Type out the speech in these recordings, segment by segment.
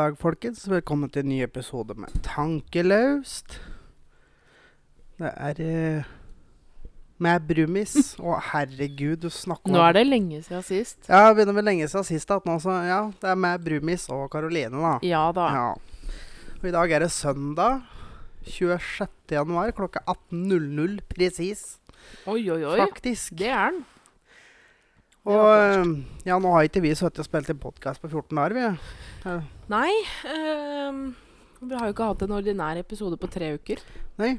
dag, folkens. Velkommen til en ny episode med Tankelaust. Det er uh, med Brumis. Å, herregud, du snakker om Nå er det lenge siden sist. Ja, det begynner vel lenge siden sist. At nå, så, ja, det er med Brumis og Karoline, da. Ja da. Ja. Og i dag er det søndag 26. januar klokka 18.00 presis. Oi, oi, oi. Faktisk. Det er den. Og eh, ja, nå har ikke vi sittet og spilt en podkast på 14 dager, vi. Nei, Øh, vi har jo ikke hatt en ordinær episode på tre uker. Nei.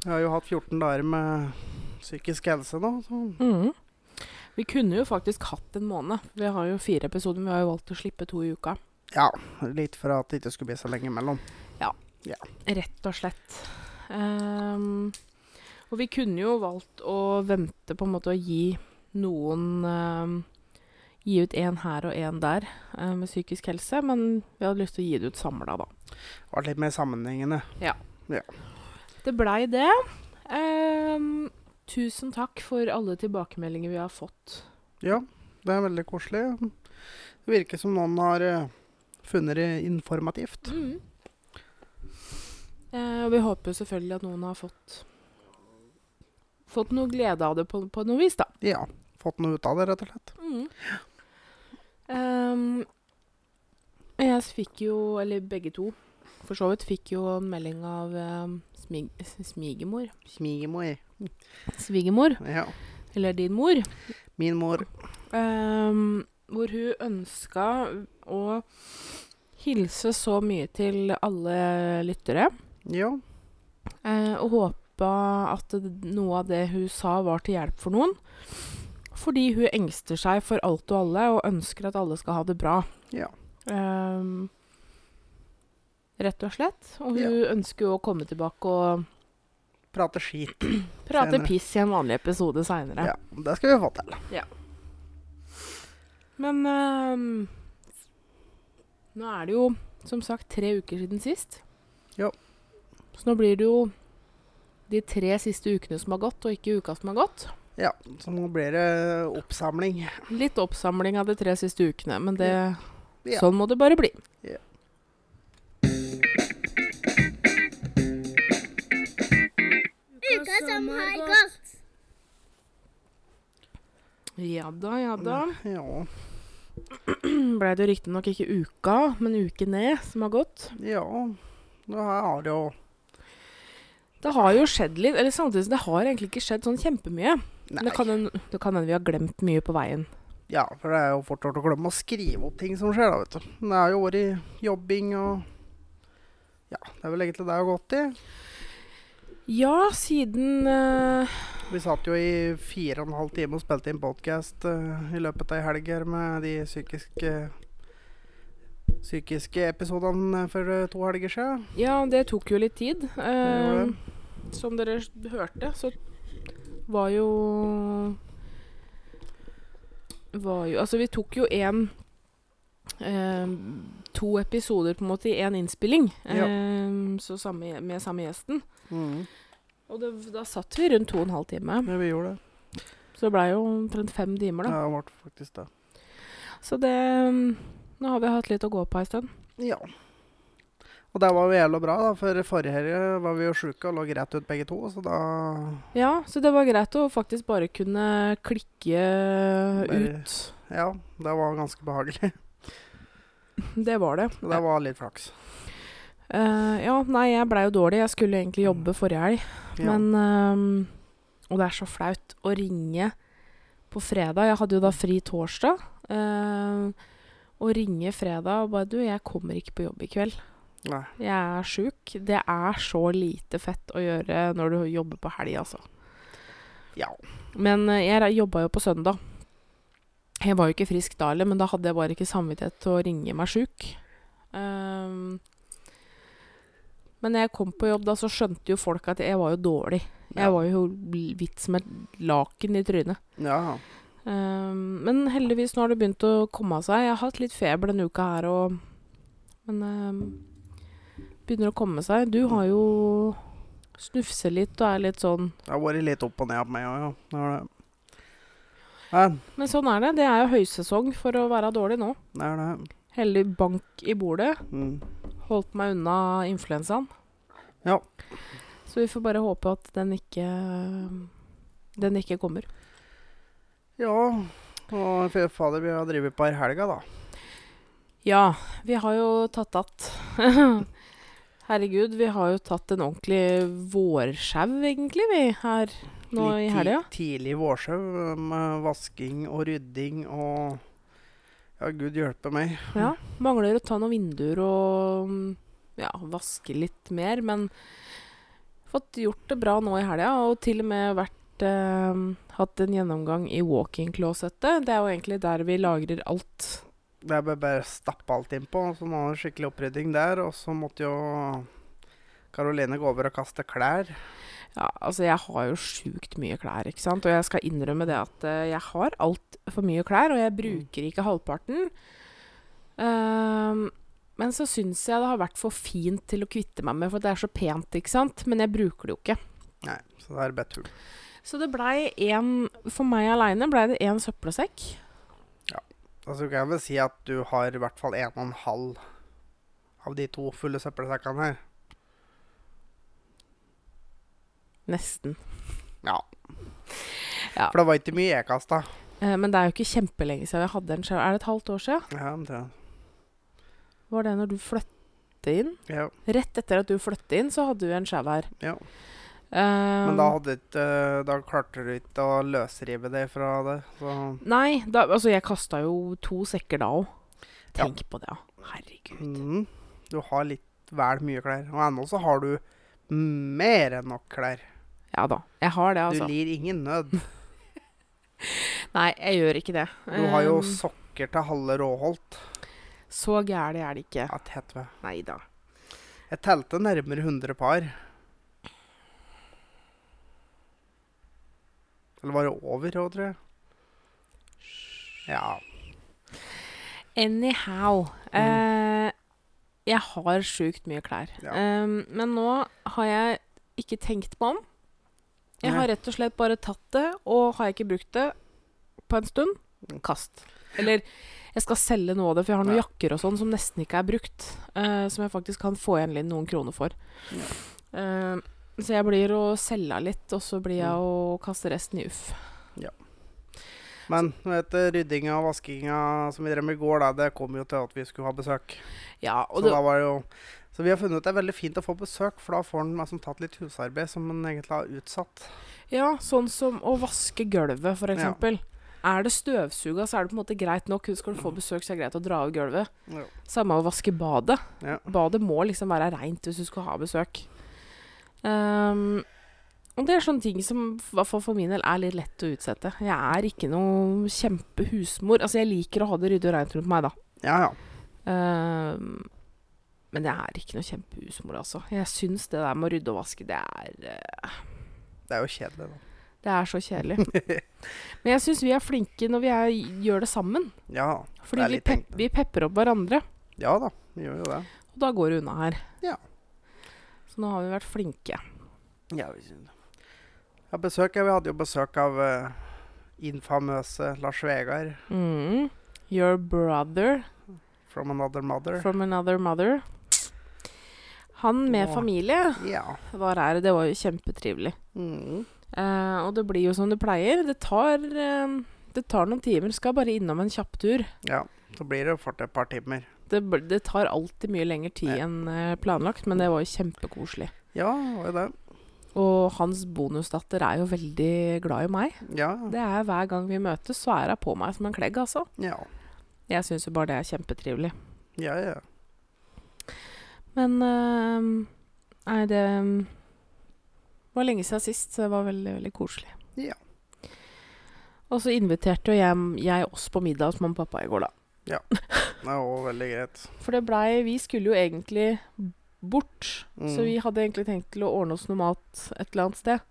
Vi har jo hatt 14 dager med psykisk helse nå. Mhm. Vi kunne jo faktisk hatt en måned. Vi har jo fire episoder, men vi har jo valgt å slippe to i uka. Ja, litt for at det ikke skulle bli så lenge imellom. Rett og slett. Um, og vi kunne jo valgt å vente på en måte å gi noen ehm, Gi ut én her og én der eh, med psykisk helse, men vi hadde lyst til å gi det ut samla, da. Var litt mer sammenhengende. Det blei det. Ehm, tusen takk for alle tilbakemeldinger vi har fått. Ja, det er veldig koselig. Det virker som noen har eh, funnet det informativt. Eh, og vi håper selvfølgelig at noen har fått Fått noe glede av det på, på noe vis, da. Ja. Fått noe ut av det, rett og slett. Ehm, jeg fikk jo, eller begge to, for så vidt, fikk jo en melding av ehm, smig, smigermor. Smigermor. Svigermor, Ja. eller din mor. Min mor. Um, hvor hun ønska å hilse så mye til alle lyttere. Ja. Uh, og håpa at noe av det hun sa, var til hjelp for noen. Fordi hun engster seg for alt og alle, og ønsker at alle skal ha det bra. Ja. Um, rett og slett. Og hun Ja. ønsker jo å komme tilbake og Prate skit. prate Senere. piss i en vanlig episode seinere. Ja, det skal vi få til. Men um, nå er det jo som sagt tre uker siden sist. Jo. Så nå blir det jo de tre siste ukene som har gått, og ikke uka som har gått. Ja, så nå blir det oppsamling. Litt oppsamling av de tre siste ukene, men det, Ja. sånn må det bare bli. Ja. Uka som har gått. Ja da, ja da. Ja. Blei det riktignok ikke uka, men ukene som har gått. ja. det har det jo Det har jo skjedd litt, eller samtidig det har egentlig ikke skjedd sånn kjempemye. Nei. det kan hende vi har glemt mye på veien. Ja, for det er jo fort gjort å glemme å skrive opp ting som skjer, da, vet du. Det er jo vært jobbing og Ja, det er vel egentlig det jeg har gått i. Ja, siden uh... Vi satt jo i fire og en halv time og spilte inn podkast i løpet av ei helg her med de psykiske Psykiske episodene for eh, to helger siden. Ja, det tok jo litt tid. Eh, som dere hørte, så var jo Var jo Altså, vi tok jo én To episoder på en måte i én innspilling. Ja. eh, så samme, med samme gjesten. Mm. Og det, da satt vi rundt to og en halv time. Ja, vi gjorde det. Så det blei jo omtrent fem timer, da. Ja, det ble faktisk det. Så det Nå har vi hatt litt å gå på ei stund. Ja. Og det var jo jævla bra, da, for forrige helg var vi jo sjuke og lå rett ut begge to, så da Ja, så det var greit å faktisk bare kunne klikke Bare- ut. Ja, det var ganske behagelig. Det var det. Det var litt flaks. Uh, ja, nei, jeg blei jo dårlig. Jeg skulle egentlig jobbe forrige helg. Ja. Men ehm, Og det er så flaut å ringe på fredag. Jeg hadde jo da fri torsdag. Uh, og ringe fredag og bare Du, jeg kommer ikke på jobb i kveld. Nei. Jeg er sjuk. Det er så lite fett å gjøre når du jobber på helg, altså. Ja. Men eh, jeg jobba jo på søndag. Jeg var jo ikke frisk da heller, men da hadde jeg bare ikke samvittighet til å ringe meg sjuk. Um, men når jeg kom på jobb da, så skjønte jo folk at jeg var jo dårlig. Jeg Ja. var jo hvitt som et laken i trynet. Ja. Um, men heldigvis nå har det begynt å komme av seg. Jeg har hatt litt feber denne uka her og Men ehm, begynner å komme seg. Du har jo snufse litt og er litt sånn Det har vært litt opp og ned på meg òg, ja. Men Men sånn er det. Det er jo høysesong for å være dårlig nå. det er det. Heldig bank i bordet. Mm. Holdt meg unna influensaen. Ja. Så vi får bare håpe at den ikke Den ikke kommer. Ja. Og fy fader, vi har drevet på her helga, da. Ja, vi har jo tatt att. Herregud, vi har jo tatt en ordentlig vårsjau, egentlig, vi her nå i Litt i helga. Tidlig vårsjau med vasking og rydding og Ja, gud hjelpe meg. Ja. Mangler å ta noen vinduer og ja, vaske litt mer, men fått gjort det bra nå i helga, og til og med vært eh, hatt en gjennomgang i walk-in-closetet. Det er jo egentlig der vi lagrer alt. Det er bare, stappe alt innpå. Så nå er det skikkelig opprydding der. Og så måtte jo Karoline gå over og kaste klær. Ja, altså jeg har jo sjukt mye klær, ikke sant. Og jeg skal innrømme det at eh, jeg har altfor mye klær, og jeg bruker ikke halvparten. Um, men så syns jeg det har vært for fint til å kvitte meg med, for det er så pent, ikke sant. Men jeg bruker det jo ikke. Nei, så det er bare tull. Så det blei én For meg aleine blei det én søppelsekk. Altså, du kan vel si at du har i hvert fall en og en halv av de to fulle søppelsekkene her. Nesten. Ja. Ja. For det var ikke mye jeg kasta. Eh, men det er jo ikke kjempelenge siden jeg hadde en sjau. Er det et halvt år siden? Ja, omtrent. Var det når du flyttet inn? ja. Rett etter at du flyttet inn, så hadde du en sjau her. ja. Men da, hadde ikke, da klarte du ikke å løsrive det fra det. Så Nei, da, altså jeg kasta jo to sekker da òg. Tenk på det, ja. Herregud. mm, du har litt vel mye klær. Og ennå så har du mer enn nok klær. Ja da. Jeg har det, altså. Du lir ingen nød. Nei, jeg gjør ikke det. Du har jo Um, sokker til halve Råholt. Så gæli er det ikke. Ja. Nei da. Jeg telte nærmere 100 par. Eller var det over òg, tror jeg? Ja. Anyhow. Eh, jeg har sjukt mye klær. Ja. Um, men nå har jeg ikke tenkt meg om. Jeg Nei. har rett og slett bare tatt det, og har jeg ikke brukt det på en stund, kast. Eller jeg skal selge noe av det, for jeg har noen Ja. jakker og sånn som nesten ikke er brukt. eh, som jeg faktisk kan få igjen noen kroner for. Eh, så jeg blir å selge litt, og så blir jeg Mm. å kaste resten i uff. Ja. Men vet, ryddinga og vaskinga som vi drev med i går, da, det kom jo til at vi skulle ha besøk. Ja, Så, det, da var det jo, så vi har funnet ut det er veldig fint å få besøk, for da får liksom tatt litt husarbeid som han egentlig har utsatt. ja, sånn som å vaske gulvet, for Ja. Er det støvsuga, så er det på en måte greit nok. Skal du få besøk, så er det greit å dra av gulvet. Ja. Samme å vaske badet. Ja. Badet må liksom være reint hvis du skal ha besøk. Ehm, og det er sånne ting som for min del er litt lett å utsette. Jeg er ikke noe kjempehusmor. Altså, jeg liker å ha det ryddig og rent rundt meg, da. ja, ja. Um, men jeg er ikke noe kjempehusmor, altså. Jeg syns det der med å rydde og vaske, det er uh, Det er jo kjedelig, da. Det er så kjedelig. Men jeg syns vi er flinke når vi er, gjør det sammen. Ja, Fordi Det vi, pep, vi pepper opp hverandre. ja da, vi gjør jo det. Og da går det unna her. Ja. Så nå har vi vært flinke. Ja, vi. Ja, besøk, vi hadde jo besøk av uh, infamøse Lars Vegard Mm. Your brother from another mother. from another mother. Han med Åh. familie Ja. var her. Det var jo kjempetrivelig. Mm. Eh, og det blir jo som det pleier. Det tar, eh, det tar noen timer. Skal bare innom en kjapp tur. ja. Så blir det fort et par timer. Det, det tar alltid mye lengre tid Ja. enn eh, planlagt, men det var jo kjempekoselig. Ja, var det. Og hans bonusdatter er jo veldig glad i meg. Ja. Det er Hver gang vi møtes, så er hun på meg som en klegg, altså. Ja. Jeg syns jo bare det er kjempetrivelig. Ja, ja. Men eh, Nei, det var lenge siden sist, så det var veldig, veldig koselig. Ja. Og så inviterte jo jeg, jeg oss på middag hos mamma og pappa i går, da. Det var òg veldig greit. For det blei Vi skulle jo egentlig bort, Mm. så vi hadde egentlig tenkt til å ordne oss noe mat et eller annet sted.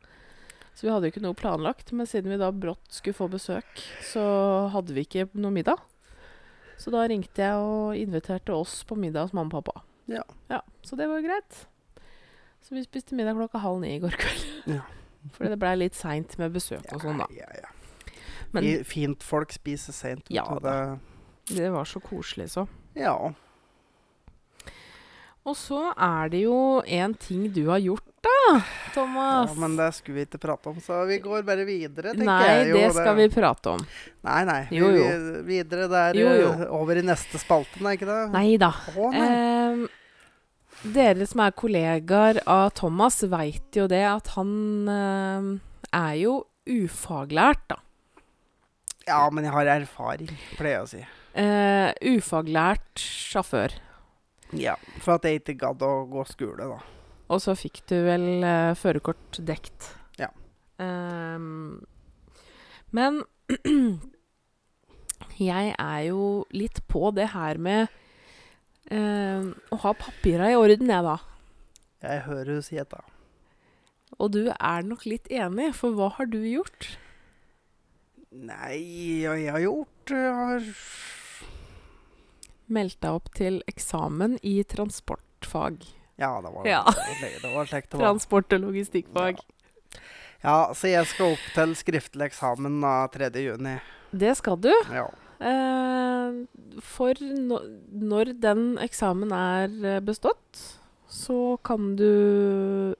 Så vi hadde jo ikke noe planlagt, men siden vi da brått skulle få besøk, så hadde vi ikke noe middag. Så da ringte jeg og inviterte oss på middag hos mamma og pappa. Ja. Ja, Så det var jo greit. Så vi spiste middag klokka halv ni i går kveld. Ja. Fordi det blei litt seint med besøk og sånn, da. Ja, ja. Men Fint folk spiser seint. Ja da. det var så koselig, så. Ja. Og så er det jo en ting du har gjort, da, Thomas. ja, men det skulle vi ikke prate om, så vi går bare videre, tenker Nei, jeg. Nei, det skal vi prate om. Nei, nei. Jo, jo. vi, videre der, Jo, jo. eh, over i neste spalten, er ikke det? Nei da. Å, nei. Ehm, dere som er kollegaer av Thomas, veit jo det at han eh, er jo ufaglært, da. Ja, men jeg har erfaring, pleier jeg å si. Eh, ufaglært sjåfør. Ja, For at jeg ikke gadd å gå skole, da. Og så fikk du vel uh, førerkort dekt. Ja. Ehm, men jeg er jo litt på det her med uh, å ha papira i orden, jeg, da. Jeg hører du sier det. Og du er nok litt enig, for hva har du gjort? Nei, jeg har gjort Jeg har Meldt deg opp til eksamen i transportfag. Ja, det var, Ja. det var slik det var. Transport- og logistikkfag. Ja, så jeg skal opp til skriftlig eksamen da 3. juni. Det skal du. Ja. Eh, for no når den eksamen er eh, bestått, så kan du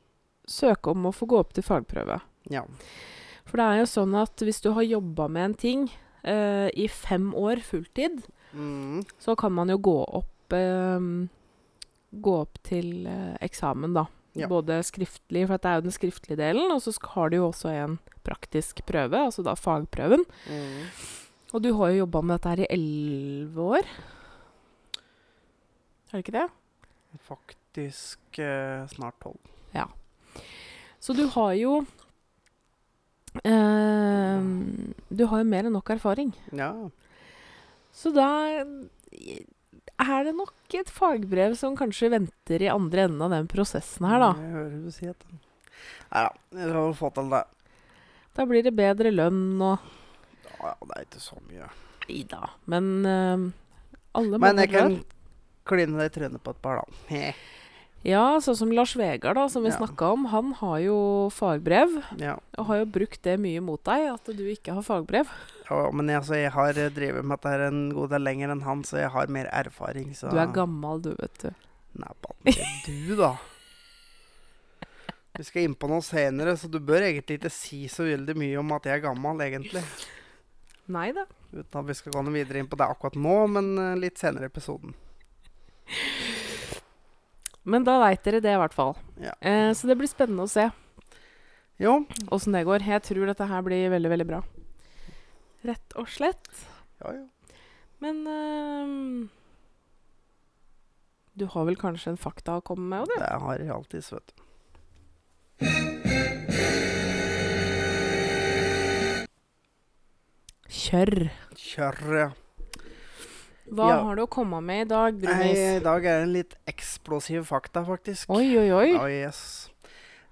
søke om å få gå opp til fagprøve. ja. For det er jo sånn at hvis du har jobba med en ting eh, i fem år fulltid, Mm. så kan man jo gå opp eh, Gå opp til eh, eksamen, da. Ja. Både skriftlig, for det er jo den skriftlige delen, og så har du jo også en praktisk prøve, altså da fagprøven. Mm. Og du har jo jobba med dette her i elleve år. Er det ikke det? Faktisk eh, snart tolv. Så du har jo eh, Du har jo mer enn nok erfaring. Ja. Så da er det nok et fagbrev som kanskje venter i andre enden av den prosessen her, da. Jeg hører du sier det. Nei da, jeg skal få til det. Da blir det bedre lønn og Ja, det er ikke så mye. Nei da. Men uh, alle Men jeg kan kline deg i trynet på et par, da. Ja, sånn som Lars Vegard, da, som vi Ja. snakka om. Han har jo fagbrev, Ja. og har jo brukt det mye mot deg, at du ikke har fagbrev. ja, men jeg, altså, jeg har eh, drevet med dette en god del lenger enn han, så jeg har mer erfaring. Så Du er gammel, du, vet du. Nei, ikke du, da. Vi skal inn på noe senere, så du bør egentlig ikke si så veldig mye om at jeg er gammel, egentlig. Nei da. Uten at vi skal gå noe videre inn på det akkurat nå, men eh, litt senere i episoden. Men da veit dere det, i hvert fall. Ja. Eh, så det blir spennende å se Jo. åssen det går. Jeg tror dette her blir veldig, veldig bra. Rett og slett. Ja, ja. Men eh, Du har vel kanskje en fakta å komme med du? Det har jeg alltid, vet du. Kjør. Kjør, ja. Hva Ja. har du å komme med i dag, Brunis? I dag er det en litt eksplosiv fakta, faktisk. Oi, oi, oi. Oh, yes.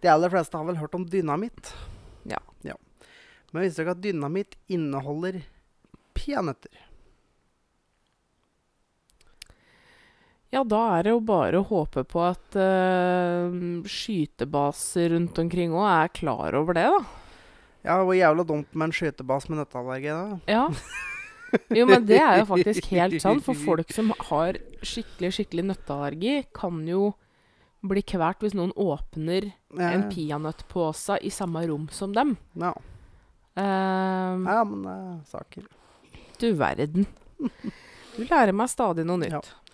De aller fleste har vel hørt om dynamitt? Ja. Men visste dere at dynamitt inneholder peanøtter? Ja, da er det jo bare å håpe på at uh, skytebaser rundt omkring òg er klar over det, da. Ja, hvor jævla dumt med en skytebas med nøtteallergi, da. Ja. Jo, men det er jo faktisk helt sant. For folk som har skikkelig, skikkelig nøtteallergi, kan jo bli kvalt hvis noen åpner Ja, en peanøttpose i samme rom som dem. ja. Ehm, ja men det er saker. du verden. Du lærer meg stadig noe nytt. Ja.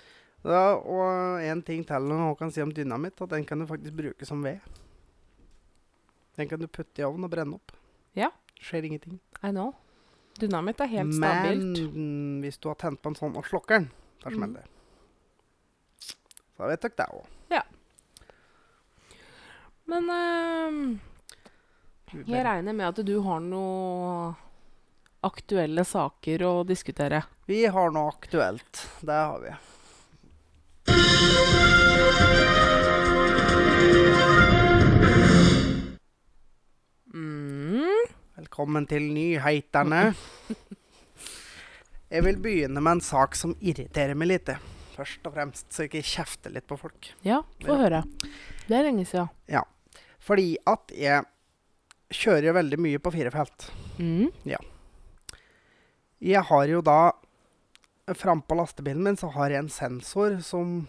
Ja, og en ting til man kan si om dynamitt, at den kan du faktisk bruke som ved. Den kan du putte i ovnen og brenne opp. Ja. Skjer ingenting. I know. Dynamitt er helt Men stabilt. Men hvis du har tent på en sånn og slokker den, da Mm. smeller det. Så vet dere det òg. Men uh, jeg regner med at du har noe aktuelle saker å diskutere. Vi har noe aktuelt. Det har vi. Velkommen til nyheiterne. Jeg vil begynne med en sak som irriterer meg litt. Først og fremst, så jeg ikke kjefter litt på folk. Ja, få Ja. høre. Det er lenge siden. Fordi at jeg kjører jo veldig mye på fire felt. Mm. Jeg har jo da frampå lastebilen min så har jeg en sensor som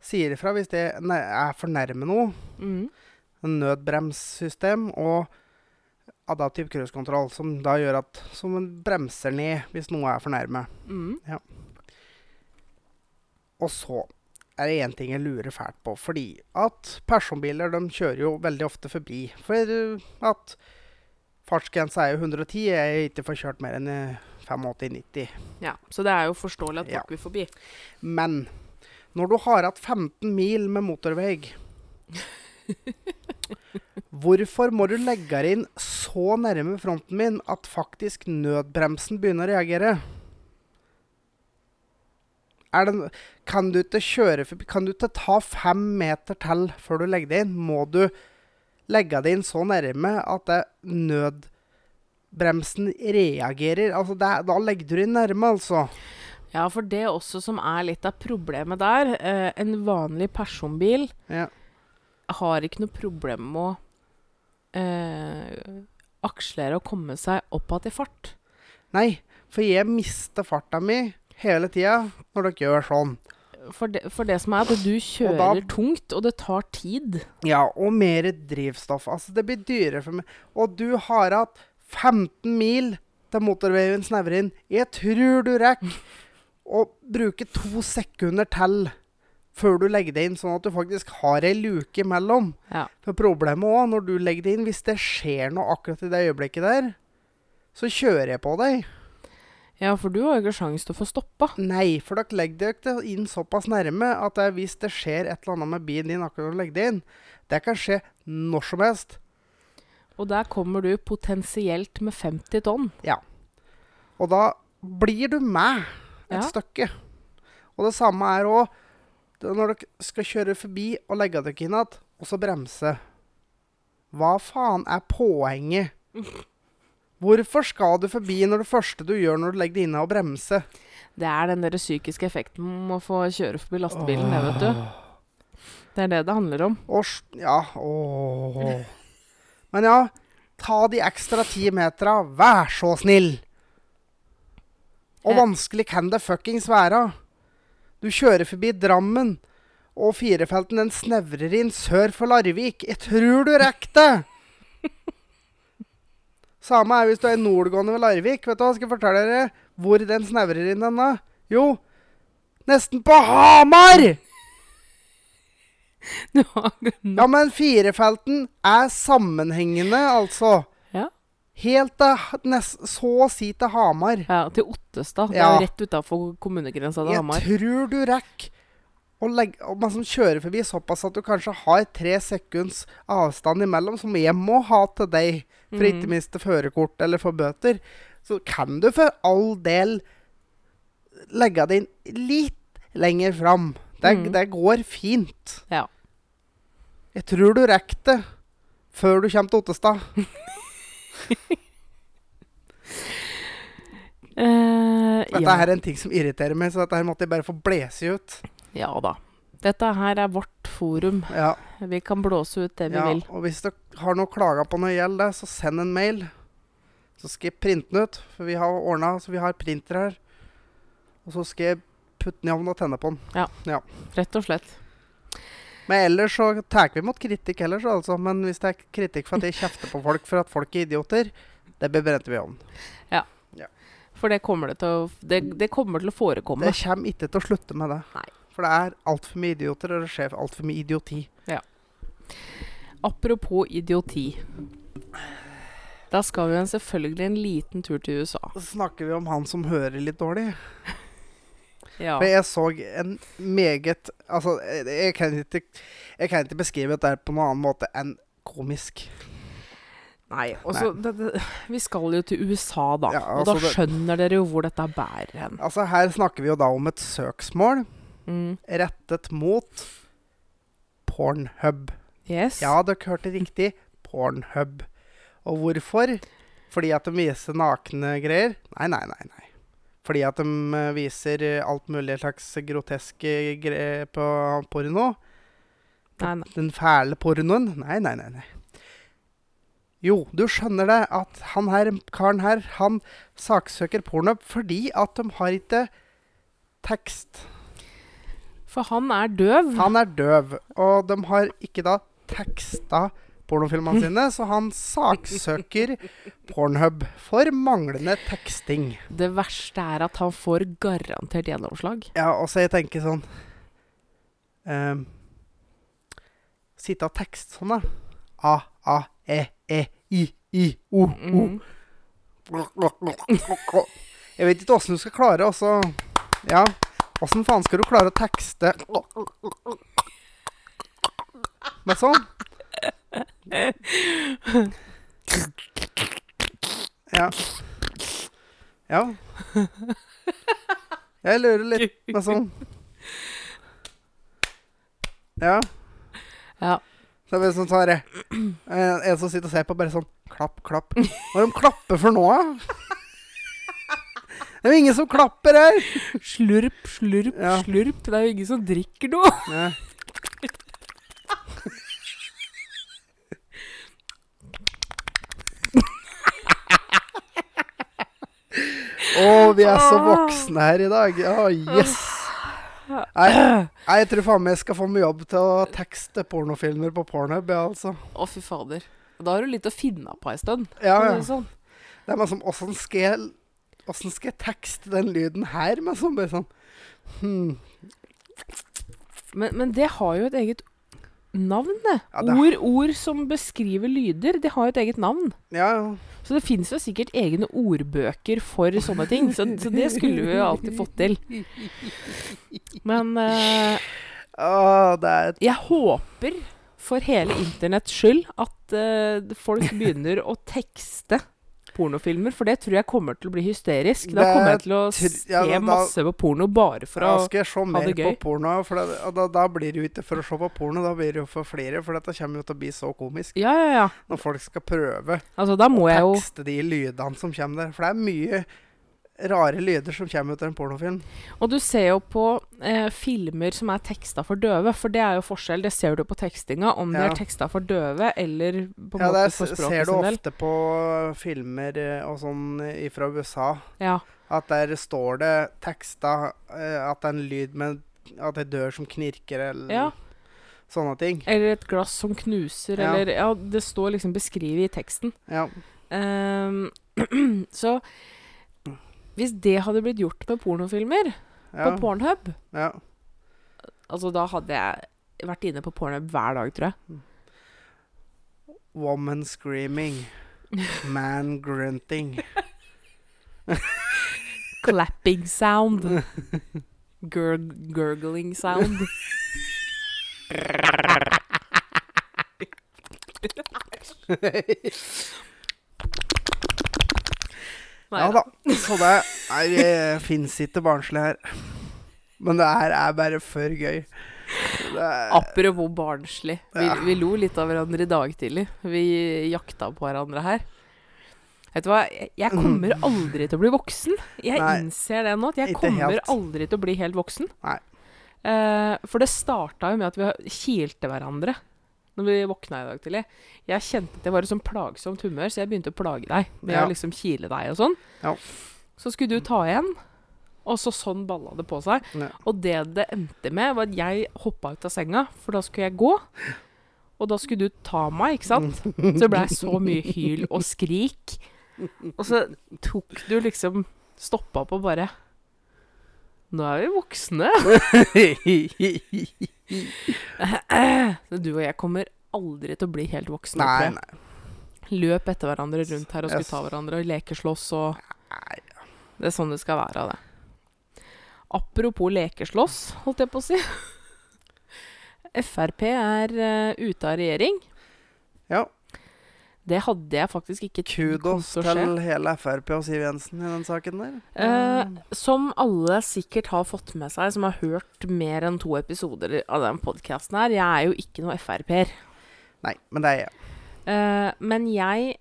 sier ifra hvis det ne- er for nærme noe. Mm. En nødbremssystem og adaptiv cruisekontroll, som da gjør at som en bremser ned hvis noe er for nærme. Mm. Og så er det én ting jeg lurer fælt på. Fordi at personbiler de kjører jo veldig ofte forbi. For eh, at fartsgrensa er jo 110. Jeg har ikke får kjørt mer enn eh, 85-90. Ja, så det er jo forståelig at Ja. vil forbi. Men når du har hatt 15 mil med motorvei Hvorfor må du legge deg inn så nærme fronten min at faktisk nødbremsen begynner å reagere? Er det, kan du ikke kjøre Kan du ikke ta fem meter til før du legger deg inn? Må du legge deg inn så nærme at det nødbremsen reagerer? Altså det, da legger du deg nærme, altså. Ja, for det også som er litt av problemet der eh, En vanlig personbil Ja. Har ikke noe problem med å eh, akslere og komme seg opp igjen i fart. Nei, for jeg mister farta mi hele tida når dere gjør sånn. For det, for det som er at du kjører tungt, og det tar tid. Ja, og mer drivstoff. Altså, det blir dyrere for meg. Og du har hatt 15 mil til motorveien snevrer inn. Jeg tror du rekker å bruke to sekunder til før du legger det inn, sånn at du faktisk har ei luke imellom. Ja. For problemet òg, når du legger det inn, hvis det skjer noe akkurat i det øyeblikket der, så kjører jeg på deg. Ja, for du har jo ikke sjans til å få stoppa. Nei, for dere legger dere det inn såpass nærme at det, hvis det skjer et eller annet med bilen din akkurat når du legger det inn, det kan skje når som helst. Og der kommer du potensielt med 50 tonn. Ja. Og da blir du med et Ja. stykke. Og det samme er òg når dere skal kjøre forbi og legge dere inn igjen, og så bremse. Hva faen er poenget? Hvorfor skal du forbi når det første du gjør når du legger deg inn, er å bremse? Det er den der psykiske effekten med å få kjøre forbi lastebilen, det, vet du. Det er det det handler om. Og ja, åh. Men ja, ta de ekstra ti metera, vær så snill! Og Eh. vanskelig kan det fuckings være. Du kjører forbi Drammen, og firefelten den snevrer inn sør for Larvik. Jeg tror du rekker det! Samme er hvis du er nordgående ved Larvik. Vet du hva, Skal jeg fortelle dere hvor den snevrer inn den da? Jo, nesten på Hamar! Ja, men firefelten er sammenhengende, altså. Helt til så å si til Hamar. Ja, til Ottestad. Det er Ja. rett utafor kommunegrensa til Jeg Hamar. tror du rekker å legge og man som kjører forbi såpass at du kanskje har tre sekunds avstand imellom, som jeg må ha til deg for mm. Ikke miste førerkort eller få bøter. Så kan du for all del legge det inn litt lenger fram. Det, mm. det går fint. Ja. Jeg tror du rekker det før du kommer til Ottestad. Eh, Dette ja. er en ting som irriterer meg, så dette her måtte jeg bare få blese ut. ja da. Dette her er vårt forum. Ja, Vi kan blåse ut det vi ja. vil. Og hvis dere har noe klager på når det gjelder det, så send en mail. Så skal jeg printe den ut, for vi har ordna så vi har printer her. Og så skal jeg putte den i ovnen og tenne på den. Rett og slett. Men ellers så tar vi imot kritikk ellers, altså. Men hvis det er kritikk for at jeg kjefter på folk for at folk er idioter, det bebrenter vi om. Ja. ja. For det kommer det å, det, det kommer til å forekomme. Det kommer ikke til å slutte med det. Nei. For det er altfor mye idioter, og det skjer altfor mye idioti. Apropos idioti. Da skal vi selvfølgelig en liten tur til USA. Så snakker vi om han som hører litt dårlig. Ja. For jeg så en meget Altså, jeg, kan ikke, jeg kan ikke beskrive dette på noen annen måte enn komisk. Nei, Også, Nei. det, det, Vi skal jo til USA, da. Ja, og da altså skjønner dere jo hvor dette bærer hen. Altså, her snakker vi jo da om et søksmål Mm. rettet mot Pornhub. Yes. Ja, dere hørte riktig. Pornhub. Og hvorfor? Fordi at de viser nakne greier? Nei, nei, nei. nei. Fordi at de eh, viser eh, alt mulig slags groteske greier på porno? Nei, nei. Den fæle pornoen? Nei, nei, nei. nei. Jo, du skjønner det at han her, karen her, han saksøker porno fordi at de har ikke tekst. For han er døv. Han er døv, og de har ikke da teksta pornofilmene sine, så han saksøker Pornhub for manglende teksting. Det verste er at han får garantert gjennomslag. Ja, og så jeg tenker sånn um, Sitte og tekste sånn, da. A, A, E, E, I, I, O, O. Mm. Jeg vet ikke åssen du skal klare å Ja, åssen faen skal du klare å tekste Men sånn? Ja. Ja. Jeg lurer litt sånn. Ja. Ja. Så er det sånn sånn her, eh, En som sitter og ser på, bare sånn Klapp, klapp. Hva er det de klapper for nå, da? Det er jo ingen som klapper her! Slurp, slurp, Ja. slurp. Det er jo ingen som drikker noe. Ja. Å, vi er så voksne her i dag. Ja, yes. Nei, jeg tror faen meg jeg skal få meg jobb til å tekste pornofilmer på Pornhub, ja, altså. Å, fy fader. Da har du litt å finne på ei stund. Ja, ja. det Sånn. Det er liksom Åssen skal skal jeg tekste den lyden her? Men sånn bare sånn hmm. Men, men det har jo et eget navn, det. Ja, det- Ord, ord som beskriver lyder, det har jo et eget navn. Ja, ja. Så det fins jo sikkert egne ordbøker for sånne ting. Så, så det skulle vi jo alltid fått til. Men uh, oh, det er jeg håper for hele internetts skyld at uh, folk begynner å tekste pornofilmer, for det tror jeg kommer til å bli hysterisk. Da kommer jeg til å se ja, da- masse på porno bare for å ha det gøy. Da skal jeg se mer på porno. For det, da, da blir det jo ikke for å se på porno, da blir det jo for flere. For dette kommer jo til å bli så komisk Ja, ja, ja. når folk skal prøve Altså, da må å jeg jo tekste de lydene som kommer der. For det er mye rare lyder som kommer ut av en pornofilm. Og du ser jo på eh, filmer som er teksta for døve, for det er jo forskjell. Det ser du på tekstinga, om ja. det er teksta for døve eller på en Ja, måte det del. Ja, det ser du sin ofte på filmer eh, og sånn fra USA. Ja. At der står det teksta eh, at det er en lyd med At det er dør som knirker, eller ja. sånne ting. Eller et glass som knuser, Ja. eller Ja, det står liksom beskrevet i teksten. Ja. Um, så hvis det hadde blitt gjort med pornofilmer Ja. på Pornhub ja. Altså, da hadde jeg vært inne på Pornhub hver dag, tror jeg. Woman screaming. Man grunting. Clapping sound. Gur gurgling sound. Nei Ja da. Så det er, det fins ikke barnslig her. Men det her er bare for gøy. Er, Apropos barnslig. Vi, Ja. vi lo litt av hverandre i dag tidlig. Vi jakta på hverandre her. Vet du hva, jeg, jeg kommer aldri til å bli voksen. Jeg Nei. innser det nå. At jeg kommer helt. aldri til å bli helt voksen. Nei. Uh, for det starta jo med at vi kilte hverandre når vi våkna i dag tidlig. Jeg kjente at jeg var i sånn plagsomt humør, så jeg begynte å plage deg med Ja. å liksom kile deg og sånn. Ja. Så skulle du ta igjen, og så sånn balla det på seg. Ja. Og det det endte med, var at jeg hoppa ut av senga, for da skulle jeg gå. Og da skulle du ta meg, ikke sant? Så det blei så mye hyl og skrik. Og så tok du liksom Stoppa opp og bare Nå er vi voksne. Du og jeg kommer aldri til å bli helt voksne. Nei, nei. Løp etter hverandre rundt her og skulle ta hverandre og lekeslåss og nei. Det er sånn det skal være, det. Apropos lekeslåss, holdt jeg på å si. Frp er uh, ute av regjering. Ja. Det hadde jeg faktisk ikke Kudos til til hele Frp og Siv Jensen i den saken der. Eh, som alle sikkert har fått med seg, som har hørt mer enn to episoder av den podkasten her. Jeg er jo ikke noe Frp-er. Nei, men det er jeg. Eh, men jeg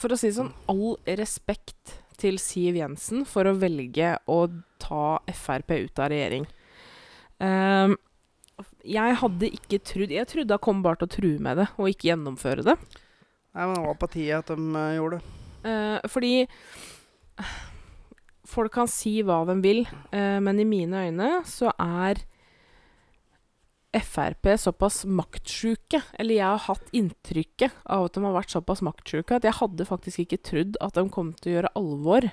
For å si det sånn, all respekt til Siv Jensen for å velge å ta Frp ut av regjering. Eh, jeg hadde ikke trodd Jeg trodde hun kom bare til å true med det og ikke gjennomføre det. Nei, men Det var på tide at de uh, gjorde det. Uh, fordi folk kan si hva de vil, eh, men i mine øyne så er Frp såpass maktsjuke, eller jeg har hatt inntrykket av at de har vært såpass maktsjuke, at jeg hadde faktisk ikke trodd at de kom til å gjøre alvor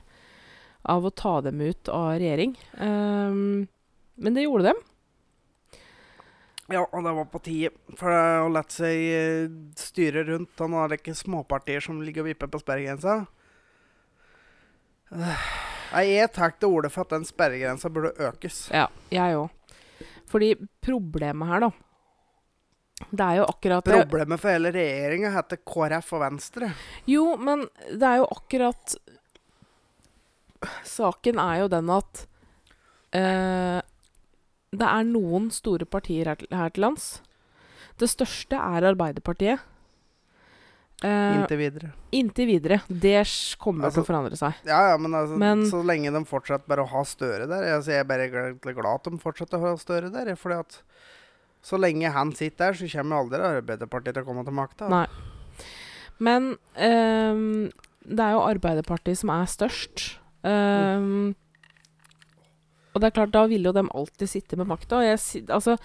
av å ta dem ut av regjering. Um, men det gjorde dem. Ja, og det var på tide. For å la seg styre rundt av noen like småpartier som ligger og vipper på sperregrensa Nei, jeg tar til orde for at den sperregrensa burde økes. Ja, jeg òg. Fordi problemet her, da Det er jo akkurat Problemet for hele regjeringa heter KrF og Venstre. Jo, men det er jo akkurat Saken er jo den at eh, det er noen store partier her til, her til lands. Det største er Arbeiderpartiet. Eh, Inntil videre. inntil videre. Det kommer Altså, til å forandre seg. Ja, ja, men, altså, Men- så lenge de fortsetter bare å ha Støre der altså, Jeg er bare glad, at de fortsetter å ha Støre der. Fordi at så lenge han sitter der, så kommer aldri Arbeiderpartiet til å komme til makta. Nei. Men um, det er jo Arbeiderpartiet som er størst. Ehm, og det er klart, da ville jo dem alltid sitte med makta. Jeg, altså,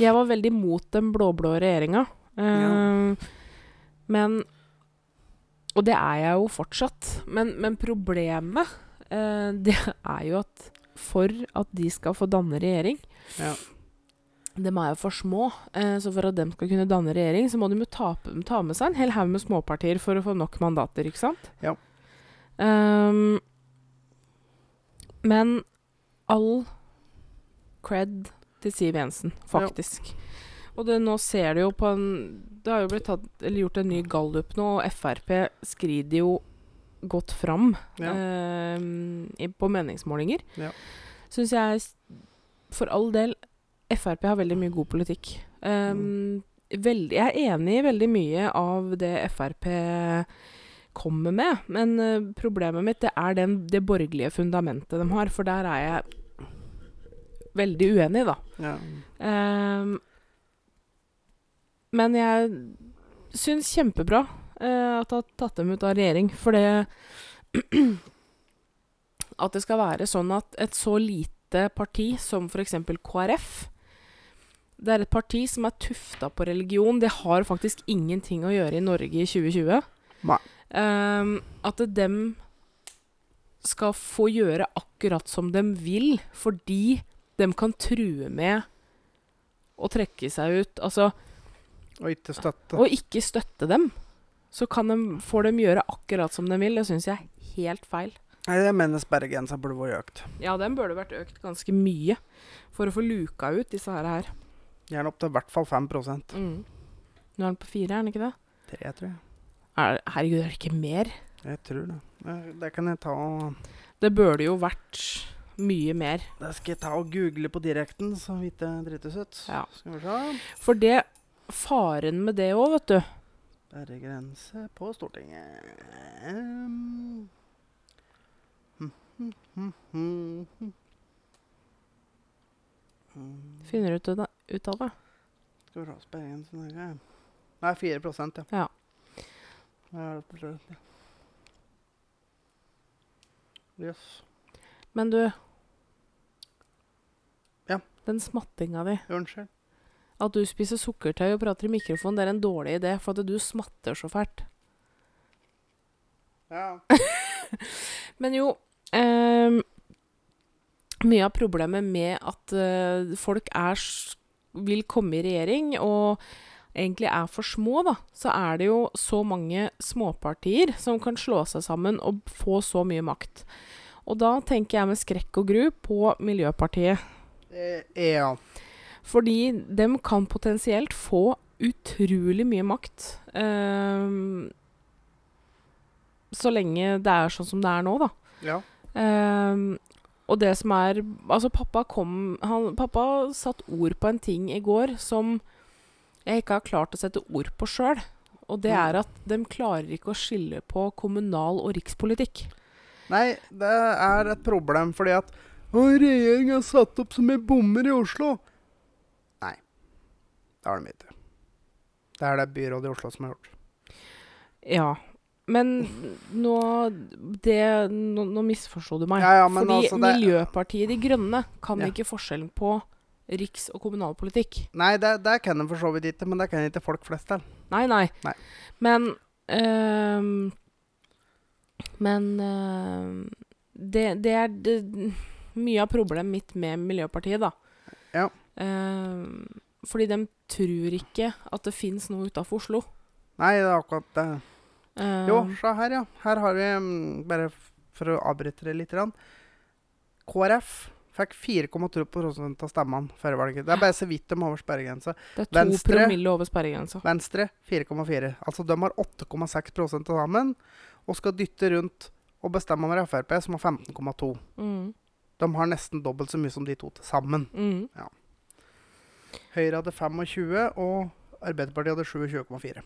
jeg var veldig mot den blå-blå regjeringa. Ehm, Men Og det er jeg jo fortsatt. Men, men problemet, uh, det er jo at for at de skal få danne regjering Ja. de er jo for små, eh, så for at de skal kunne danne regjering, så må de jo ta, ta med seg en hel haug med småpartier for å få nok mandater, ikke sant? Ja. Um, men all cred til Siv Jensen, faktisk. Og det, nå ser det jo på en Det har jo blitt tatt, eller gjort en ny gallup nå, og Frp skrider jo godt fram Ja. eh, på meningsmålinger. Ja. Syns jeg for all del Frp har veldig mye god politikk. Um, veldig, jeg er enig i veldig mye av det Frp kommer med, men uh, problemet mitt det er den, det borgerlige fundamentet de har, for der er jeg veldig uenig, da. Ja. Um, men jeg syns kjempebra uh, at de har tatt dem ut av regjering, for det At det skal være sånn at et så lite parti som f.eks. KrF Det er et parti som er tufta på religion. Det har faktisk ingenting å gjøre i Norge i 2020. Um, Ehm, at dem skal få gjøre akkurat som de vil, fordi de kan true med å trekke seg ut. Altså Og ikke støtte. og ikke støtte dem, så kan de, får de gjøre akkurat som de vil. Det syns jeg er helt feil. Nei, jeg mener sperregrensa burde vært økt. Ja, den burde vært økt ganske mye for å få luka ut disse her. her. Gjerne opp til i hvert fall 5 Mm. Nå er den på fire, er den ikke det? Tre, tror jeg. Er, herregud, er det ikke mer? Jeg tror det. Det- Det kan jeg ta og Det burde jo vært mye mer. Det skal jeg ta og google på direkten, så vidt det drittes ut. Ja. Skal vi se. For det Faren med det òg, vet du Sperregrense på Stortinget. Um. Finner du ut? Ut av det. Skal vi se Sperregrensen Norge. Nei, 4% ja. Ja. Hva er det på slutten? Jøss. Men du Ja. Den smattinga di. Unnskyld. At du spiser sukkertøy og prater i mikrofon, det er en dårlig idé, for at du smatter så fælt. Ja. Men jo ehm, Mye av problemet med at eh, folk er, vil komme i regjering og egentlig er for små, da, så er det jo så mange småpartier som kan slå seg sammen og få så mye makt. Og da tenker jeg med skrekk og gru på Miljøpartiet. Eh, ja. Fordi dem kan potensielt få utrolig mye makt. ehm, så lenge det er sånn som det er nå, da. Ja. Ehm, og det som er Altså, pappa kom han, Pappa satt ord på en ting i går som jeg ikke har klart å sette ord på sjøl. Og det Mm. er at de klarer ikke å skille på kommunal- og rikspolitikk. Nei, det er et problem fordi at «Å, regjeringen har satt opp så mye bommer i Oslo. Nei, det har de ikke. Det er det byrådet i Oslo som har gjort. Ja. Men nå det, nå, nå misforsto du meg. Ja, ja, Fordi altså, det- Miljøpartiet De Grønne kan Ja. ikke forskjellen på riks- og kommunalpolitikk. Nei, det, det kan de for så vidt ikke, men det kan ikke folk flest til. Nei, nei. Nei. Men ehm, Men ehm, det, det er det, mye av problemet mitt med Miljøpartiet, da. Ja. Ehm, fordi de tror ikke at det fins noe utafor Oslo. Nei, det er akkurat det. Uh, Jo, se her, ja. Her har vi, mm, bare for å avbryte det litt. KrF fikk 4,2 av stemmene før valget. Det er bare så vidt de over sperregrensa. det er to Venstre- promille over sperregrensa. Venstre 4,4. Altså de har 8,6 til sammen, og skal dytte rundt og bestemme over Frp, som har 15,2. Mm, De har nesten dobbelt så mye som de to til sammen. mm. Høyre hadde 25, og Arbeiderpartiet hadde 27,4.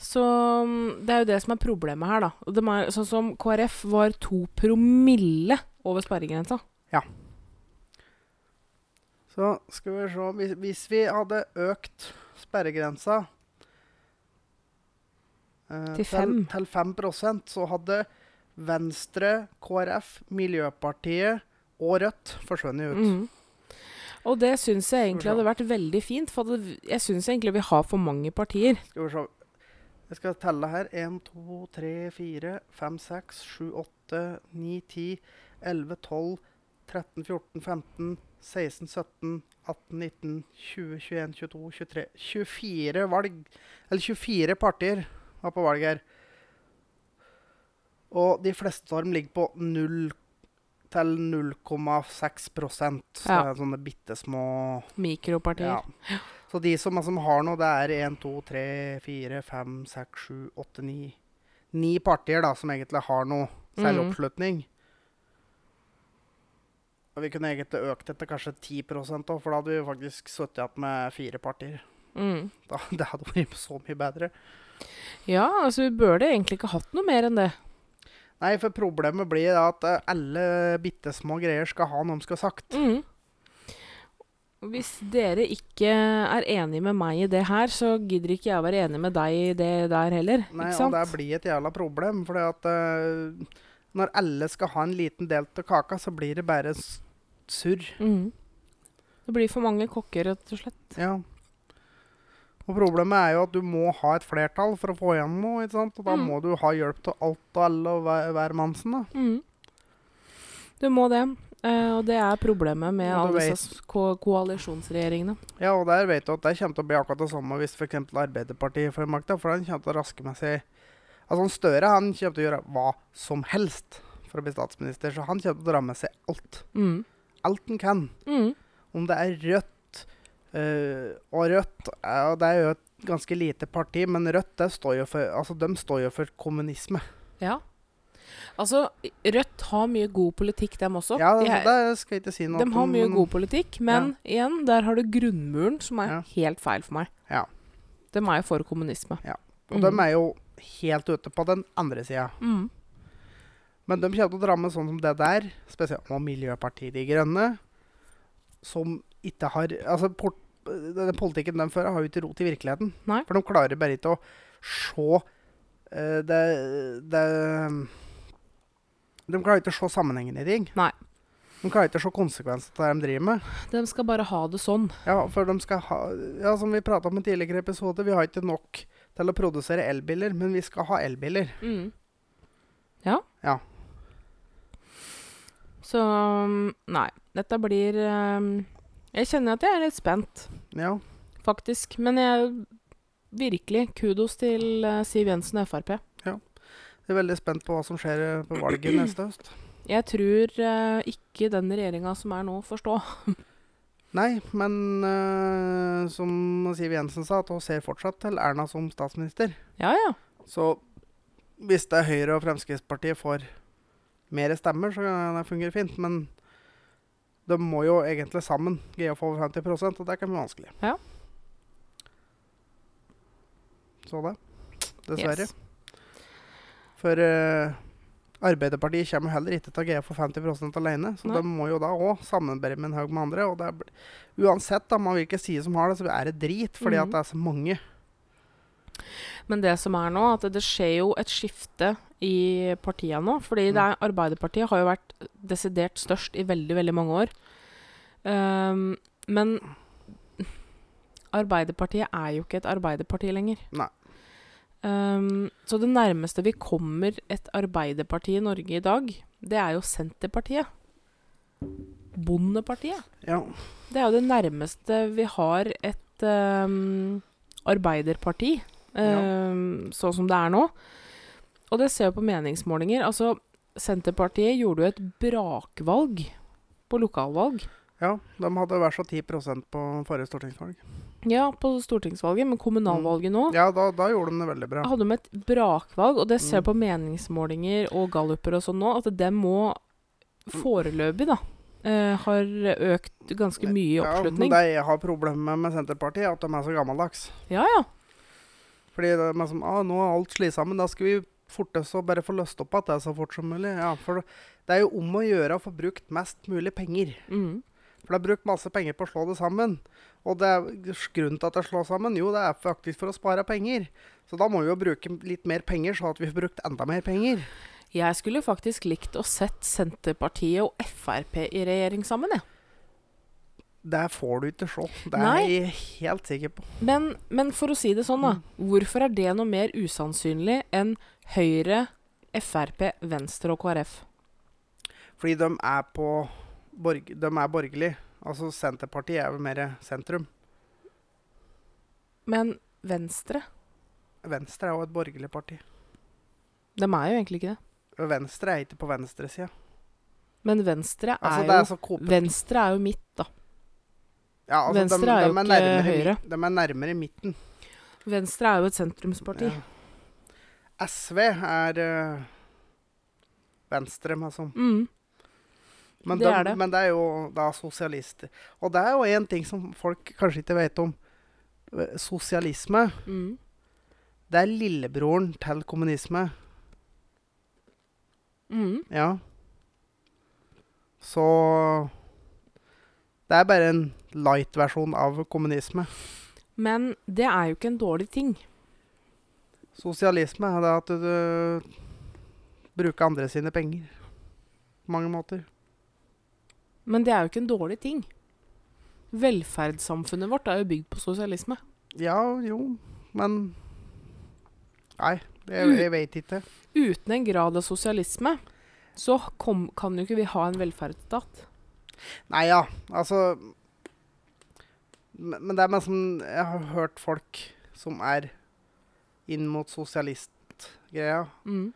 Så mm, det er jo det som er problemet her, da. Er, sånn som KrF var to promille over sperregrensa. Så skal vi se Hvis, hvis vi hadde økt sperregrensa eh, Til fem. til 5 så hadde Venstre, KrF, Miljøpartiet og Rødt forsvunnet ut. Mm. Og det syns jeg egentlig hadde vært veldig fint, for jeg syns egentlig vi har for mange partier. Skal vi se Jeg skal telle her. 1, 2, 3, 4, 5, 6, 7, 8, 9, 10, 11, 12, 13, 14, 15, 16, 17, 18, 19, 20, 21, 22, 23 24 valg Eller 24 partier var på valg her. Og de fleste av dem ligger på 0 til 0,6 Så Ja. det er sånne bitte små Mikropartier. ja. Så de som, som har noe, det er 1, 2, 3, 4, 5, 6, 7, 8, 9 Ni partier da, som egentlig har noe særlig Mhm. oppslutning. Og vi kunne egentlig økt dette kanskje 10 òg, for da hadde vi faktisk sittet igjen med fire partier. Mm. Da, det hadde vært så mye bedre. Ja, altså vi burde egentlig ikke hatt noe mer enn det. Nei, for problemet blir at eh, alle bitte små greier skal ha noe de skal ha sagt. Mm. Hvis dere ikke er enig med meg i det her, så gidder ikke jeg å være enig med deg i det der heller. Nei, og det blir et jævla problem, for at eh, når alle skal ha en liten del av kaka, så blir det bare surr. Mm. Det blir for mange kokker, rett og slett. Ja. Og problemet er jo at du må ha et flertall for å få igjen noe, ikke sant? Og da Mm. må du ha hjelp til alt og alle og hver, hver mannsen, da. Mm. Du må det. Uh, og det er problemet med alle disse ko koalisjonsregjeringene. Ja, og der vet du at det kommer til å bli akkurat det samme hvis f.eks. Arbeiderpartiet får makta, for han kommer til å raske med seg Altså Støre han kommer til å gjøre hva som helst for å bli statsminister, så han kommer til å dra med seg alt. Mm. Alt han kan. Mm. Om det er Rødt øh, Og Rødt ja, det er jo et ganske lite parti, men Rødt står jo for, altså, de står jo for kommunisme. Ja. Altså, Rødt har mye god politikk, dem også. Ja, det, det skal jeg ikke si noe De har mye god politikk, men igjen, der har du grunnmuren, som er Ja. helt feil for meg. Ja. De er jo for kommunisme. Ja. Og de er jo helt ute på den andre sida. Mm. Men de kommer til å dra med sånn som det der, spesielt med Miljøpartiet De Grønne, som ikke har Altså, port, den politikken de fører, har jo ikke rot i virkeligheten. Nei. For de klarer bare ikke å se eh, det, det De klarer ikke å se sammenhengen i ting. Nei. De klarer ikke å se konsekvenser av det de driver med. De skal bare ha det sånn. Ja, for de skal ha Ja, som vi prata om i tidligere episode, vi har ikke nok til å produsere elbiler, men vi skal ha elbiler. Mm. Ja. Ja. Så mm, nei. Dette blir um, Jeg kjenner at jeg er litt spent, Ja. faktisk. Men jeg virkelig kudos til eh, Siv Jensen og Frp. Jeg er veldig spent på hva som skjer eh, på valget neste høst. Jeg tror eh, ikke den regjeringa som er nå, får stå. Nei, men eh, som Siv Jensen sa, at hun ser fortsatt til Erna som statsminister. Ja, ja. Så hvis det er Høyre og Fremskrittspartiet får mer stemmer, så kan det fungere fint. Men de må jo egentlig sammen greie å få over 50 og det kan bli vanskelig. Ja. Så det. Dessverre. Yes. For uh, Arbeiderpartiet kommer heller ikke til å greie å få 50% alene. Så Nei. de må jo da òg samarbeide med en haug med andre. Og det uansett da, man hvilken side som har det, så er det drit, fordi Mhm. at det er så mange. Men det som er nå, at det skjer jo et skifte i partiene nå. Fordi det er, Arbeiderpartiet har jo vært desidert størst i veldig, veldig mange år. Um, men Arbeiderpartiet er jo ikke et Arbeiderparti lenger. Nei. Um, så det nærmeste vi kommer et Arbeiderparti i Norge i dag, det er jo Senterpartiet. Bondepartiet. Ja. Det er jo det nærmeste vi har et um, arbeiderparti, ehm, sånn som det er nå. Og det ser vi på meningsmålinger. Altså, Senterpartiet gjorde jo et brakvalg på lokalvalg. ja. De hadde vært så 10% på forrige stortingsvalg. Ja, på stortingsvalget, men kommunalvalget nå Ja, da, da gjorde de det veldig bra. hadde de et brakvalg, og det ser Mm. på meningsmålinger og galluper og sånn nå, at det må foreløpig, da, Uh, har økt ganske mye i oppslutning. Ja, men de det jeg har problemer med med Senterpartiet, er at de er så gammeldags. Ja, ja. Fordi det er som, ah, nå er alt slitt sammen, da skal vi fortest og bare få løst opp at det så fort som mulig. Ja, for det er jo om å gjøre å få brukt mest mulig penger. Mm. For det er brukt masse penger på å slå det sammen. Og det er grunnen til at det slår sammen, jo, det er faktisk for å spare penger. Så da må vi jo bruke litt mer penger, så at vi får brukt enda mer penger. Jeg skulle faktisk likt å sett Senterpartiet og Frp i regjering sammen, jeg. Det får du ikke se. Det er Nei. jeg helt sikker på. Men, men for å si det sånn, da. Hvorfor er det noe mer usannsynlig enn Høyre, Frp, Venstre og KrF? Fordi de er på borg, De er borgerlige. Altså Senterpartiet er jo mer sentrum. Men Venstre? Venstre er jo et borgerlig parti. De er jo egentlig ikke det. Venstre er ikke på venstresida. Men Venstre er Altså, er jo. Venstre er jo midt, da. Ja, altså, Venstre er jo ikke nærmere Høyre. De er nærmere midten. Venstre er jo et sentrumsparti. Ja. SV er uh, venstre, sånn. Mm. Men Det de, er det. Men det er jo da sosialister. Og det er jo én ting som folk kanskje ikke vet om. Eh, Sosialisme, Mm. det er lillebroren til kommunisme. Mm. Ja. Så Det er bare en light-versjon av kommunisme. Men det er jo ikke en dårlig ting. Sosialisme er det at du, du bruker andre sine penger. På mange måter. Men det er jo ikke en dårlig ting. Velferdssamfunnet vårt er jo bygd på sosialisme. Ja, jo, men Nei, det, Mm. jeg vet ikke. Uten en grad av sosialisme så kom, kan jo ikke vi ha en velferdsstat. Nei ja, altså Men det er liksom Jeg har hørt folk som er inn mot sosialistgreia. Mm.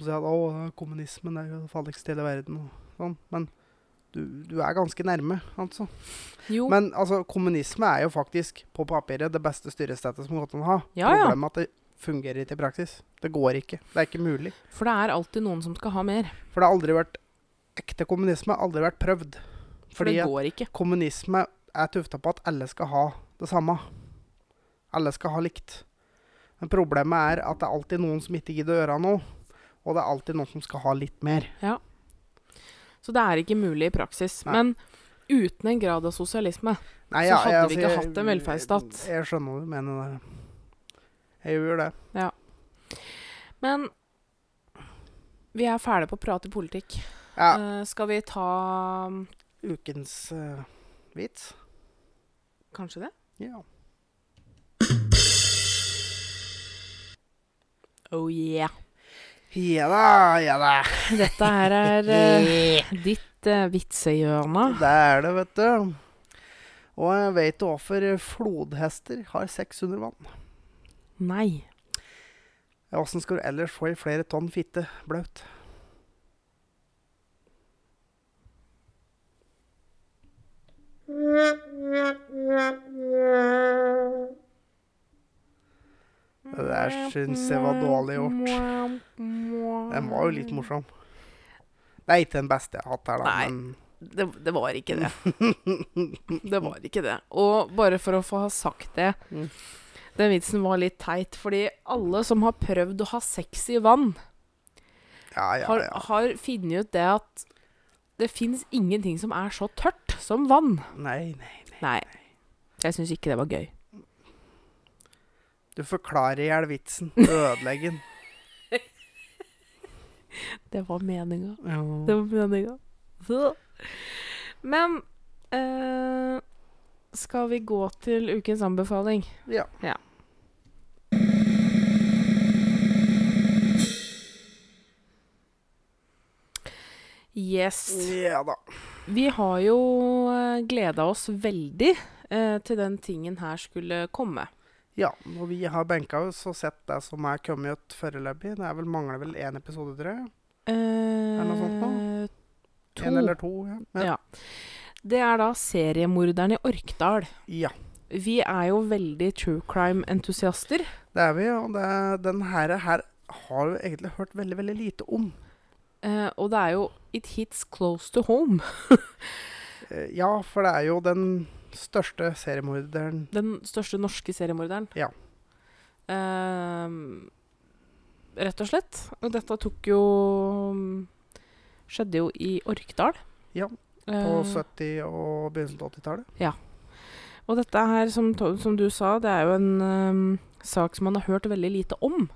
Sier at å, kommunismen er jo det farligste i hele verden. Og sånn. Men du, du er ganske nærme, altså. Jo, Men altså, kommunisme er jo faktisk på papiret det beste styresettet som går an ha. Ja. Problemet er at det fungerer ikke i praksis. Det går ikke. Det er ikke mulig. for det er alltid noen som skal ha mer. For det har aldri vært Ekte kommunisme aldri vært prøvd. Fordi det går ikke. kommunisme er tufta på at alle skal ha det samme. Alle skal ha likt. Men problemet er at det er alltid noen som ikke gidder å gjøre noe. Og det er alltid noen som skal ha litt mer. Ja. Så det er ikke mulig i praksis. Nei. Men uten en grad av sosialisme Nei, Så hadde vi ikke jeg- hatt en velferdsstat. Jeg, jeg skjønner hva du mener der. Jeg gjør det. Ja. Men vi er ferdige på å prate politikk. Ja, Uh, skal vi ta ukens uh, vits. Kanskje det? Ja. Oh yeah. Ja da, ja da. Dette her er uh, ditt uh, vitsehjørne. Det er det, vet du. Og jeg vet du hvorfor flodhester har sex under vann? Nei. Åssen skal du ellers få i flere tonn fitte blaut? Det der syns jeg var dårlig gjort. Den var jo litt morsom. Det er ikke den beste jeg har hatt her, da. Nei. Men Det, det var ikke det. Det var ikke det. Og bare for å få ha sagt det Mm. Den vitsen var litt teit, fordi alle som har prøvd å ha sex i vann, ja, ja, har, ja. har funnet ut det at det fins ingenting som er så tørt som vann. Nei, nei. Nei. nei. Jeg syns ikke det var gøy. Du forklarer i hjel vitsen. Ødelegger den. Det var meninga. Ja. Det var meninga. Men eh, skal vi gå til ukens anbefaling? ja. Yes. Ja da. Vi har jo uh, gleda oss veldig eh, til den tingen her skulle komme. Ja, og vi har benka oss og sett det som er kommet ut foreløpig. Det er vel, mangler vel én episode, tror jeg. Eh, det noe sånt nå? To. En eller to. Ja. Ja. Ja. Det er da seriemorderen i Orkdal. ja. Vi er jo veldig true crime-entusiaster. Det er vi, og det, den her, her har vi egentlig hørt veldig, veldig lite om. Eh, og det er jo It hits close to home. Eh, Ja, for det er jo den største seriemorderen Den største norske seriemorderen. Ja. Uh, rett og slett. Og dette tok jo Skjedde jo i Orkdal. Ja, på uh, 70- og begynnelsen av 80-tallet. Ja. og dette her, som, som du sa, det er jo en um, sak som man har hørt veldig lite om.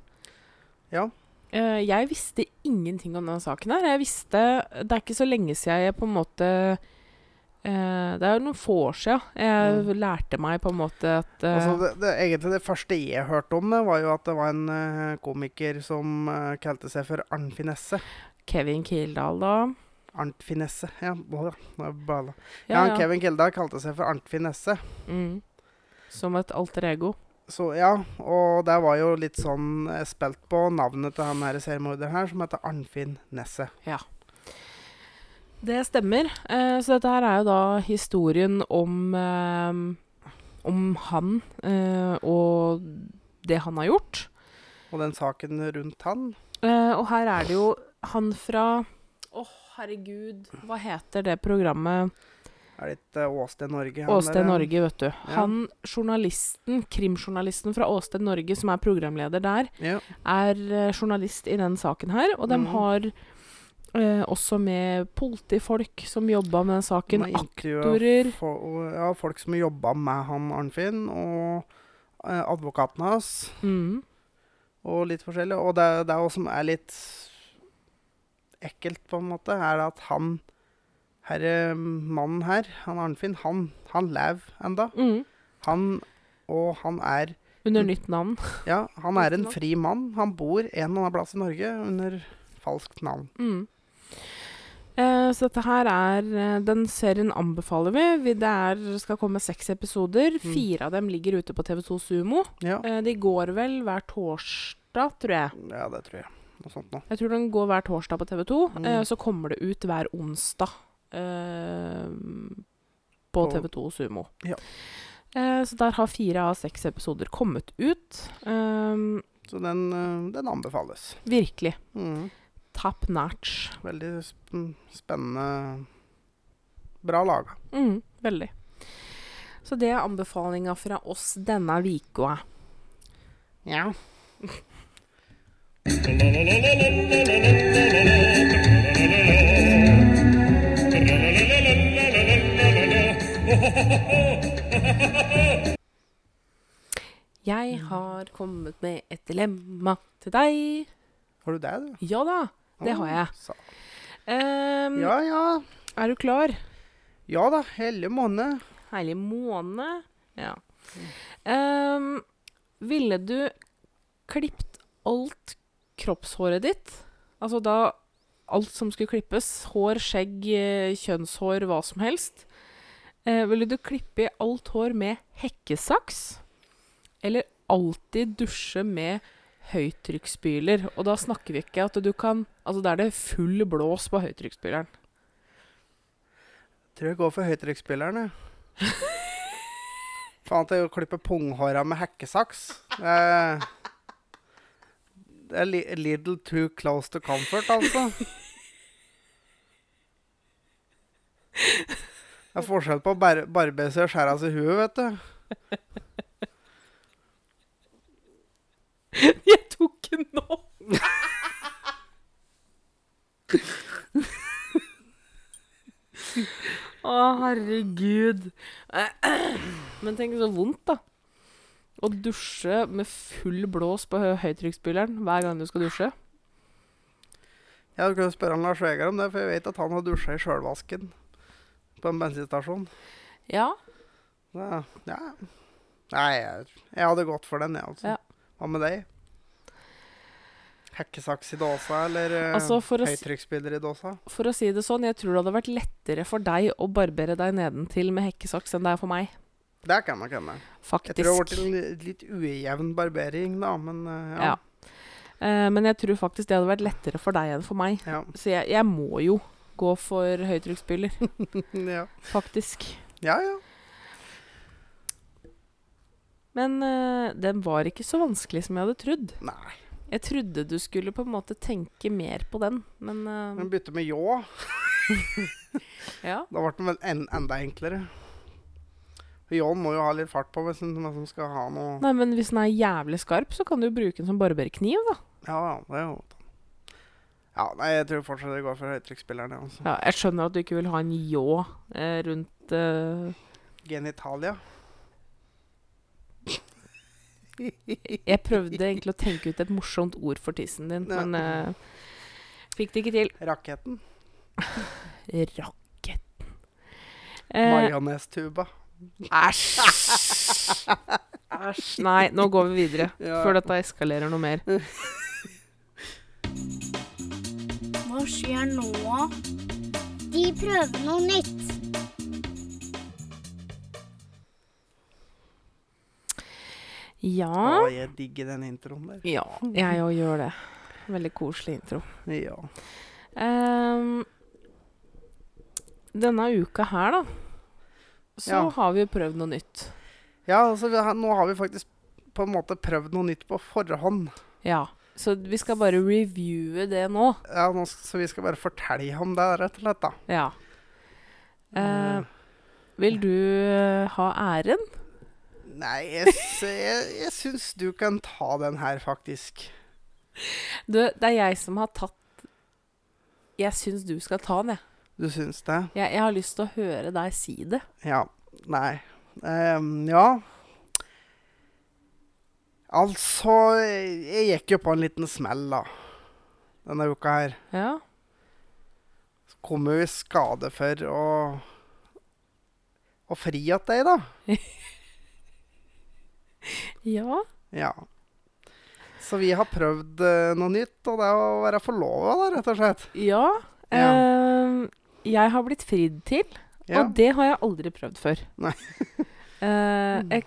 Ja. Eh, jeg visste ingenting om denne saken her. Jeg visste Det er ikke så lenge siden jeg på en måte uh, Det er jo noen få år siden jeg Mm. lærte meg på en måte at uh, Altså det, det, egentlig det første jeg hørte om det, var jo at det var en komiker som kalte seg for Arnfinesse. Kevin Kildahl, da. Arntfinesse. Ja. Ja, ja, ja. Kevin Kildahl kalte seg for Arntfinesse. Mm. Som et alter ego. Så ja, og det var jo litt sånn eh, spilt på navnet til han her seriemorderen her, som heter Arnfinn Nesse. Det stemmer. Eh, så dette her er jo da historien om eh, om han eh, og det han har gjort. Og den saken rundt han Eh, og her er det jo han fra Å, herregud. Hva heter det programmet? Er litt uh, Åsted Norge. Åsted. Norge, vet du. Han journalisten, krimjournalisten fra Åsted Norge, som er programleder der, Ja. er eh, journalist i den saken her. Og de mm. har eh, også med politifolk som jobba med den saken. Aktorer. For, ja, folk som jobba med han Arnfinn, og eh, advokaten hans, Mm. og litt forskjellig. Og det, det er også som er litt ekkelt, på en måte, er at han herre mannen her, han Arnfinn, han, han lever enda. Mm. Han Og han er Under nytt navn. Ja, han er en fri mann. Han bor en eller annen plass i Norge under falskt navn. Mm. Eh, så dette her er eh, Den serien anbefaler vi. vi. Det er, skal komme seks episoder. Mm. Fire av dem ligger ute på TV2 Sumo. Ja, Eh, de går vel hver torsdag, tror jeg. ja det tror jeg. Noe sånt noe. Jeg tror den går hver torsdag på TV2. Mm. Eh, så kommer det ut hver onsdag på På- TV2 Sumo. Ja. Eh, så der har fire av seks episoder kommet ut. Eh, Så den, eh, den anbefales. virkelig. Mm. Top notch. Veldig sp spennende Bra laga. Mm, veldig. Så det er anbefalinga fra oss denne uka. Ja. Jeg har kommet med et dilemma til deg. Har du det, du? Ja da, det har jeg. Ehm, Ja, ja. Er du klar? Ja da, hele måned. Herlig måne. Ja. Um, ville du klippet alt kroppshåret ditt? Altså da alt som skulle klippes. Hår, skjegg, eh, kjønnshår, hva som helst. Eh, ville du klippe i alt hår med hekkesaks? Eller alltid dusje med høytrykksspyler? Og da snakker vi ikke at du kan Altså da er det full blås på høytrykksspyleren. Tror jeg går for høytrykksspyleren, jeg. Faen til å klippe punghåra med hekkesaks. Er, det er li little too close to comfort, altså. Det er forskjell på å bar barbere seg og skjære av seg huet, vet du. Jeg tok den nå! Å, herregud. Men tenk så vondt, da. Å dusje med full blås på hø- høytrykksspyleren hver gang du skal dusje? Ja, Du kunne spørre han Lars Vegard om det, for jeg vet at han har dusja i sjølvasken på en bensinstasjon. Ja. Så, ja. Nei, jeg, jeg hadde gått for den, jeg, altså. Ja. Hva med deg? Hekkesaks i dåsa, eller uh, Altså, høytrykksspiller i dåsa? for å si det sånn, jeg tror det hadde vært lettere for deg å barbere deg nedentil med hekkesaks enn det er for meg. Det kan nok hende. Jeg tror det har vært en litt ujevn barbering, da, men uh, ja. Ja. Uh, men jeg tror faktisk det hadde vært lettere for deg enn for meg. Ja. Så jeg, jeg må jo gå for høytrykksspyler, ja. faktisk. ja, ja. Men uh, den var ikke så vanskelig som jeg hadde trodd. Nei. Jeg trodde du skulle på en måte tenke mer på den, men uh, Men bytte med ljå. ja. Da ble den vel en, enda enklere. Ljåen må jo ha litt fart på hvis den skal ha noe Nei, men hvis den er jævlig skarp, så kan du jo bruke den som barberkniv, da. Ja, ja, det er jo Ja, nei, jeg tror fortsatt det går for høytrykksspilleren, altså. Ja, jeg skjønner at du ikke vil ha en ljå eh, rundt eh, Genitalia. Jeg prøvde egentlig å tenke ut et morsomt ord for tissen din, Ja. men eh, fikk det ikke til. Raketten. Raketten. Eh, Majonestuba. Æsj! Æsj. Nei, nå går vi videre. Ja. Før dette eskalerer noe mer. Hva skjer nå? De prøver noe nytt. Ja. Å, jeg digger den introen der. Ja, jeg òg gjør det. Veldig koselig intro. Ja. Um, denne uka her, da, så Ja. har vi jo prøvd noe nytt. Ja, altså, vi nå har vi faktisk på en måte prøvd noe nytt på forhånd. Ja. Så vi skal bare reviewe det nå. Ja, nå, så vi skal bare fortelle om det, rett og slett, da. Ja. Eh, Eh, vil du eh, ha æren? nei, jeg, jeg, jeg syns du kan ta den her, faktisk. Du, det er jeg som har tatt Jeg syns du skal ta den, jeg. Du syns det? jeg. Jeg har lyst til å høre deg si det. Ja. Nei. Um, ja. Altså Jeg gikk jo på en liten smell, da. Denne uka her. Ja. Kom jo i skade for å Å fri at deg, da. Ja. Ja. Så vi har prøvd uh, noe nytt, og det er å være forlova, da, rett og slett. Ja. Ja. Uh, jeg har blitt fridd til, Ja. og det har jeg aldri prøvd før. Nei. uh, jeg,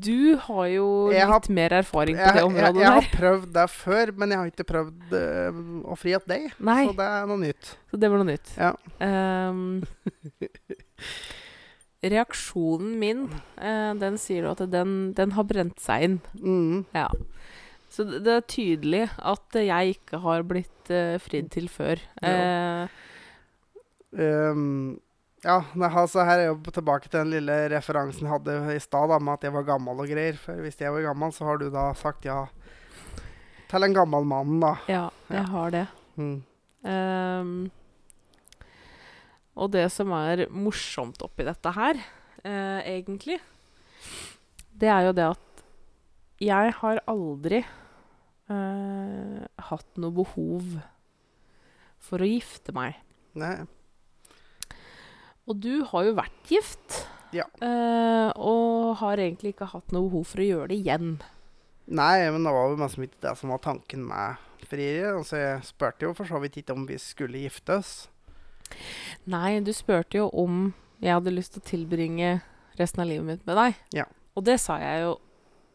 du har jo Jeg har- litt mer erfaring på jeg, det jeg, der. jeg har prøvd det før, men jeg har ikke prøvd uh, å fri at deg. Nei. Så det er noe nytt. Så det var noe nytt. Ja. Um, reaksjonen min, uh, den sier du at den, den har brent seg inn. Mm. Ja. Så det, det er tydelig at jeg ikke har blitt uh, fridd til før. Ja. Ehm, ja, altså her er jo tilbake til den lille referansen jeg hadde i stad, med at jeg var gammel og greier. For hvis jeg var gammel, så har du da sagt ja til en gammel mann, da. ja, jeg Ja. har det. Mm. Um, og det som er morsomt oppi dette her, uh, egentlig, det er jo det at jeg har aldri uh, hatt noe behov for å gifte meg. Nei. Og du har jo vært gift, Ja. eh, og har egentlig ikke hatt noe behov for å gjøre det igjen. Nei, men det var jo mest ikke det som var tanken med frieriet. Altså, jeg spurte jo for så vidt ikke om vi skulle giftes. Nei, du spurte jo om jeg hadde lyst til å tilbringe resten av livet mitt med deg. Ja. Og det sa jeg jo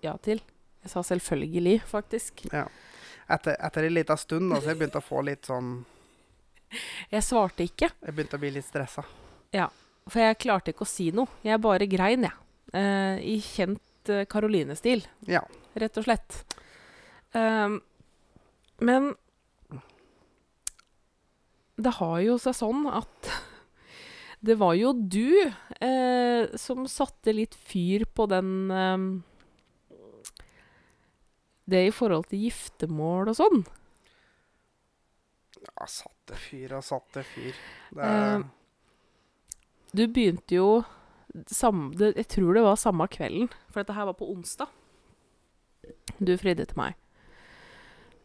ja til. Jeg sa selvfølgelig, faktisk. Etter, etter en liten stund, så jeg begynte å få litt sånn Jeg svarte ikke, Jeg begynte å bli litt stressa. For jeg klarte ikke å si noe. Jeg bare grein, jeg. Eh, I kjent eh, Karoline-stil, Ja. rett og slett. Um, men det har jo seg sånn at det var jo du eh, som satte litt fyr på den eh, Det i forhold til giftermål og sånn. ja satte fyr og satte fyr. Det Eh, Du begynte jo sam, det, Jeg tror det var samme kvelden, for dette her var på onsdag. Du fridde til meg.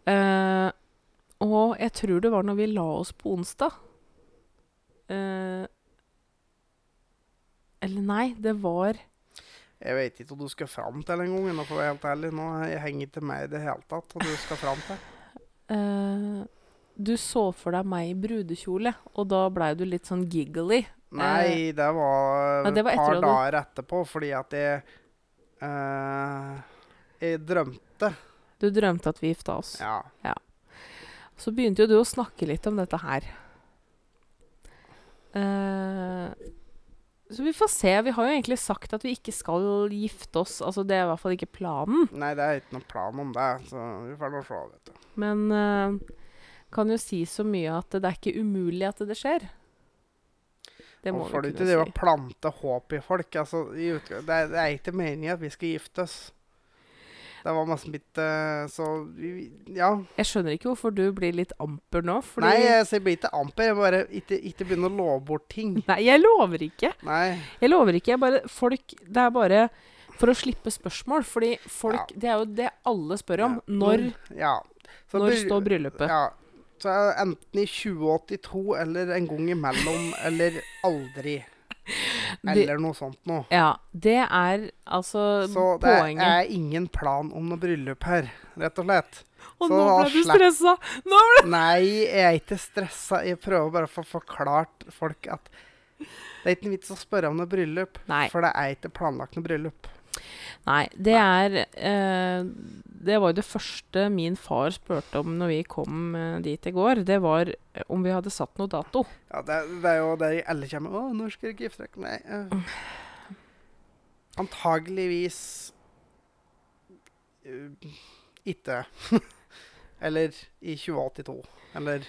Uh, og jeg tror det var når vi la oss på onsdag. Uh, eller nei, det var Jeg vet ikke hva du skal fram til engang, for å være helt ærlig. Nå jeg henger ikke med i det hele tatt hva du skal fram til. Uh, Du så for deg meg i brudekjole, og da blei du litt sånn giggly. Nei, det var Nei, det var et ja, par dager etterpå, fordi at jeg eh, Jeg drømte. Du drømte at vi gifta oss. Ja. Så begynte jo du å snakke litt om dette her. Eh, så vi får se. Vi har jo egentlig sagt at vi ikke skal gifte oss. Altså Det er i hvert fall ikke planen. Nei, det er ikke noen plan om det, så vi får nå se, vet du. Men eh, kan jo si så mye at det er ikke umulig at det skjer. Det må Og vi kunne det å plante håp i folk? Altså, i det, er, det er ikke meningen at vi skal gifte oss. Det var masse mitt eh, Så ja. Jeg skjønner ikke hvorfor du blir litt amper nå. Nei, jeg, blir ikke amper. Jeg bare ikke, ikke begynner å love bort ting. Nei, jeg lover ikke. Nei. Jeg lover ikke. Jeg bare, folk, det er bare for å slippe spørsmål. Fordi folk, Ja. det er jo det alle spør om. Når, ja. Så når står bryllupet? Ja. Så enten i 2082 eller en gang imellom eller aldri. Eller noe sånt noe. Ja, det er altså Så det poenget. er ingen plan om noe bryllup her, rett og slett. Og så nå ble du stressa! Nå ble Nei, jeg er ikke stressa. Jeg prøver bare å få forklart folk at det er ikke vits å spørre om noe bryllup, Nei. for det er ikke planlagt noe bryllup. Nei, det er eh, Det var jo det første min far spurte om når vi kom eh, dit i går. Det var eh, om vi hadde satt noe dato. Ja, det, det er jo der alle kommer 'Å, når skal dere gifte dere?' Nei. eh, antageligvis uh, ikke. eller i 2082. Eller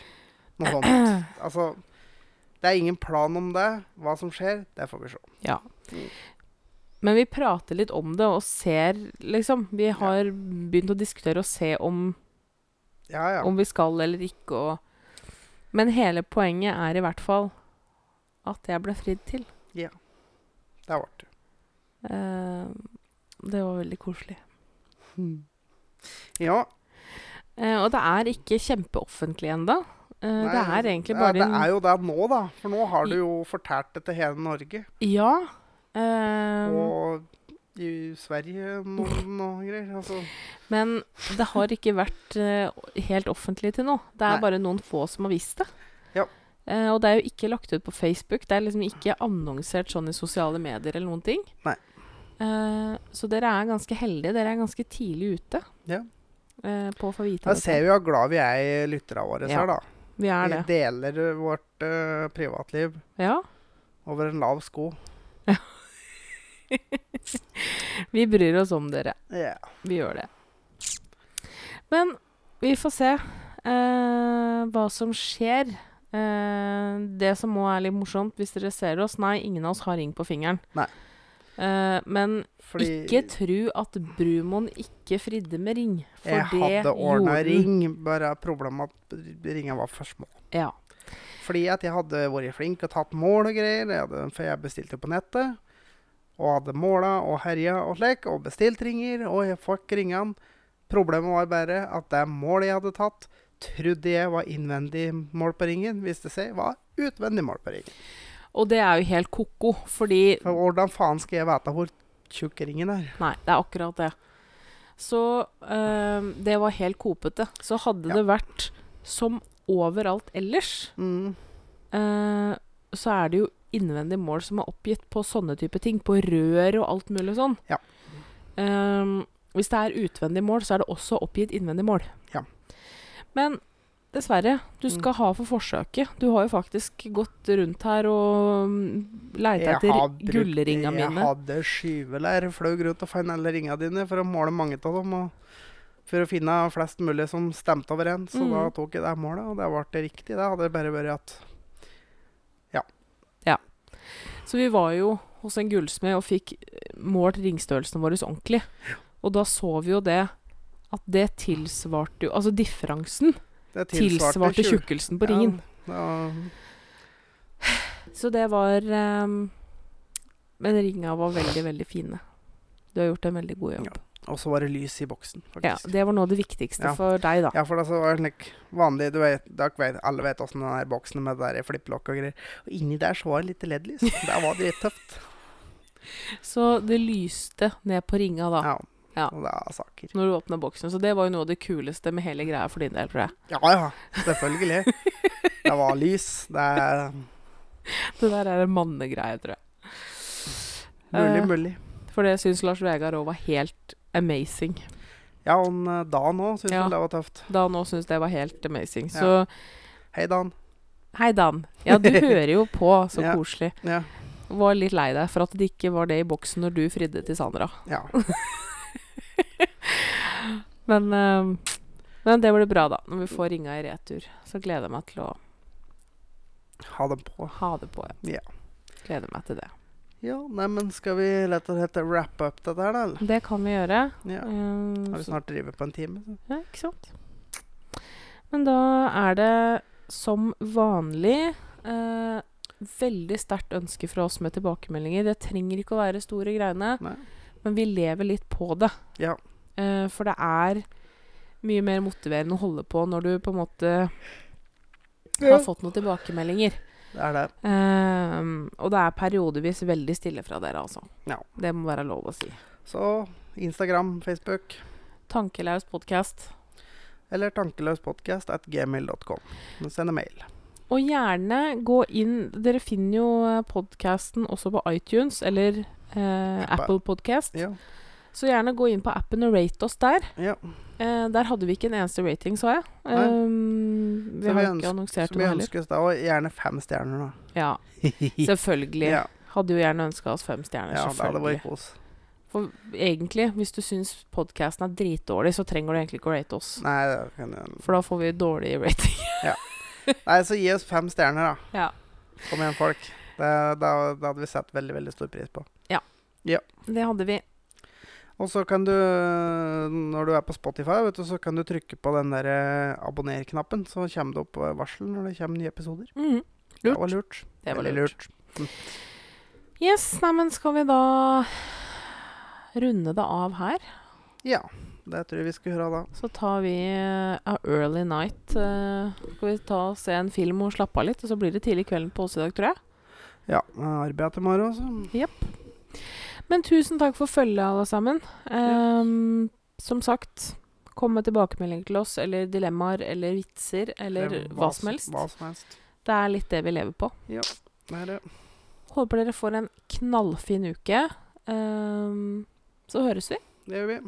noe sånt. Altså Det er ingen plan om det. Hva som skjer, det får vi se. Ja. Men vi prater litt om det og ser, liksom. Vi har begynt å diskutere og se om, Ja, ja. om vi skal eller ikke. Og, men hele poenget er i hvert fall at jeg ble fridd til. Ja. Det ble det. Eh, det var veldig koselig. Ja. Eh, og det er ikke kjempeoffentlig ennå. Eh, det er egentlig ja, Det er jo det nå, da. For nå har du jo fortalt det til hele Norge. Ja. Eh, Og i Sverige noen og greier. Altså. men det har ikke vært uh, helt offentlig til nå. Det er Nei. bare noen få som har visst det. Ja. Uh, og det er jo ikke lagt ut på Facebook. Det er liksom ikke annonsert sånn i sosiale medier eller noen ting. Nei. Uh, så dere er ganske heldige. Dere er ganske tidlig ute Ja. på å få vite Da ser vi hvor glad vi er i lytterne våre Ja, her, da. Vi Vi det. deler vårt privatliv Ja. over en lav sko. Vi bryr oss om dere. Yeah. Vi gjør det. Men vi får se eh, hva som skjer. Eh, det som òg er litt morsomt, hvis dere ser oss Nei, ingen av oss har ring på fingeren. Eh, men Fordi ikke tro at Brumoen ikke fridde med ring. For jeg det hadde ordna ring, bare problemet at ringa var for små. Ja. Fordi at jeg hadde vært flink og tatt mål og greier. Jeg hadde, for jeg bestilte på nettet. Og hadde måla og herja og slik, og bestilt ringer. Og jeg fikk ringene. Problemet var bare at det målet jeg hadde tatt, trodde jeg var innvendig mål på ringen. Viste seg var utvendig mål på ringen. Og det er jo helt ko-ko, fordi For hvordan faen skal jeg vite hvor tjukk ringen er? Nei, det er akkurat det. Så øh, det var helt kopete. Så hadde Ja. det vært som overalt ellers, Mm. øh, så er det jo innvendig mål som er oppgitt på sånne type ting. På rør og alt mulig sånn. Ja. Um, hvis det er utvendig mål, så er det også oppgitt innvendig mål. Ja. Men dessverre, du Mm. skal ha for forsøket. Du har jo faktisk gått rundt her og mm, leita etter gullringa mine. Jeg hadde skyvelær, fløy rundt og fant alle ringene dine for å måle mange av dem. For å finne flest mulig som stemte overens. Så Mm. da tok jeg det målet, og det ble riktig. Det hadde bare vært at Så vi var jo hos en gullsmed og fikk eh, målt ringstørrelsen vår ordentlig. Og da så vi jo det at det tilsvarte jo Altså differansen det tilsvarte tjue- tjukkelsen på ringen. Ja, Så det var um, Men ringa var veldig, veldig fine. Du har gjort en veldig god jobb. Ja, Og så var det lys i boksen, faktisk. Ja. Det var noe av det viktigste Ja. for deg, da. Ja, for det så var det vanlig du vet, vet, Alle vet åssen den her boksen med det der flipplokk og greier. Og inni der så var det litt LED-lys. Det var drittøft. Så det lyste ned på ringa da, Ja. Ja. Er når du åpna boksen. Så det var jo noe av det kuleste med hele greia for din del, tror jeg. Ja ja, selvfølgelig. Det var lys. Det er Det der er en mannegreie, tror jeg. mulig, Eh, mulig. For det syns Lars Vegard òg var helt amazing. Ja, og en, eh, Dan òg syntes Ja. det var tøft. Da nå syns det var helt amazing. Ja. Hei, Dan. hei, Dan. Ja, du hører jo på, så Ja. koselig. Ja. Var litt lei deg for at det ikke var det i boksen når du fridde til Sandra. ja. Men, uh, men det blir bra, da. Når vi får ringa i retur. Så gleder jeg meg til å Ha dem på. ha det på. Ja. Ja. Gleder meg til det. Ja, neimen skal vi lett og slett wrappe up dette her, da? eller? Det kan vi gjøre. Ja. Eh, Har vi snart drevet på en time? Så. Ja, ikke sant. Men da er det som vanlig eh, veldig sterkt ønske fra oss med tilbakemeldinger. Det trenger ikke å være store greiene, Nei. men vi lever litt på det. Ja. Eh, for det er mye mer motiverende å holde på når du på en måte har fått noen tilbakemeldinger. Det er det. Um, og det er periodevis veldig stille fra dere, altså. Ja. Det må være lov å si. Så Instagram, Facebook Tankelaus podkast. eller tankeløspodkast at gmail.com. Send mail. Og gjerne gå inn Dere finner jo podkasten også på iTunes eller eh. Apple Podcast. Ja. Så gjerne gå inn på appen og rate oss der. ja. Eh, der hadde vi ikke en eneste rating, så jeg. Um, vi Så har vi ikke annonsert noe heller. ønsker oss da og gjerne fem stjerner, da. Ja, selvfølgelig. ja. Hadde jo gjerne ønska oss fem stjerner. ja, det hadde. For egentlig, hvis du syns podkasten er dritdårlig, så trenger du egentlig ikke å rate oss. Nei, det kan jeg For da får vi dårlig rating. Nei, så gi oss fem stjerner, da. ja. Kom igjen, folk. Det, da, da hadde vi sett veldig, veldig stor pris på. Ja, Det hadde vi. Og så kan du, når du er på Spotify, vet du, så kan du trykke på den der eh, abonner-knappen, så kommer det opp eh, varsel når det kommer nye episoder. Lurt. Det var lurt. Det var Veldig lurt. Yes, neimen skal vi da runde det av her? Ja, det tror jeg vi skal gjøre da. Så tar vi eh, a early night. Uh, skal vi ta og se en film og slappe av litt, og så blir det tidlig kvelden på oss i dag, tror jeg. Ja, arbeid til morgen også. Men tusen takk for følget, alle sammen. Ehm, som sagt, kom med tilbakemelding til oss, eller dilemmaer, eller vitser, eller er hva som helst. Hva som helst. Det er litt det vi lever på. Det er det. Håper dere får en knallfin uke. Um, så høres vi. Det gjør vi.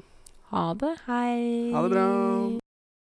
Ha det. Hei. Ha det bra.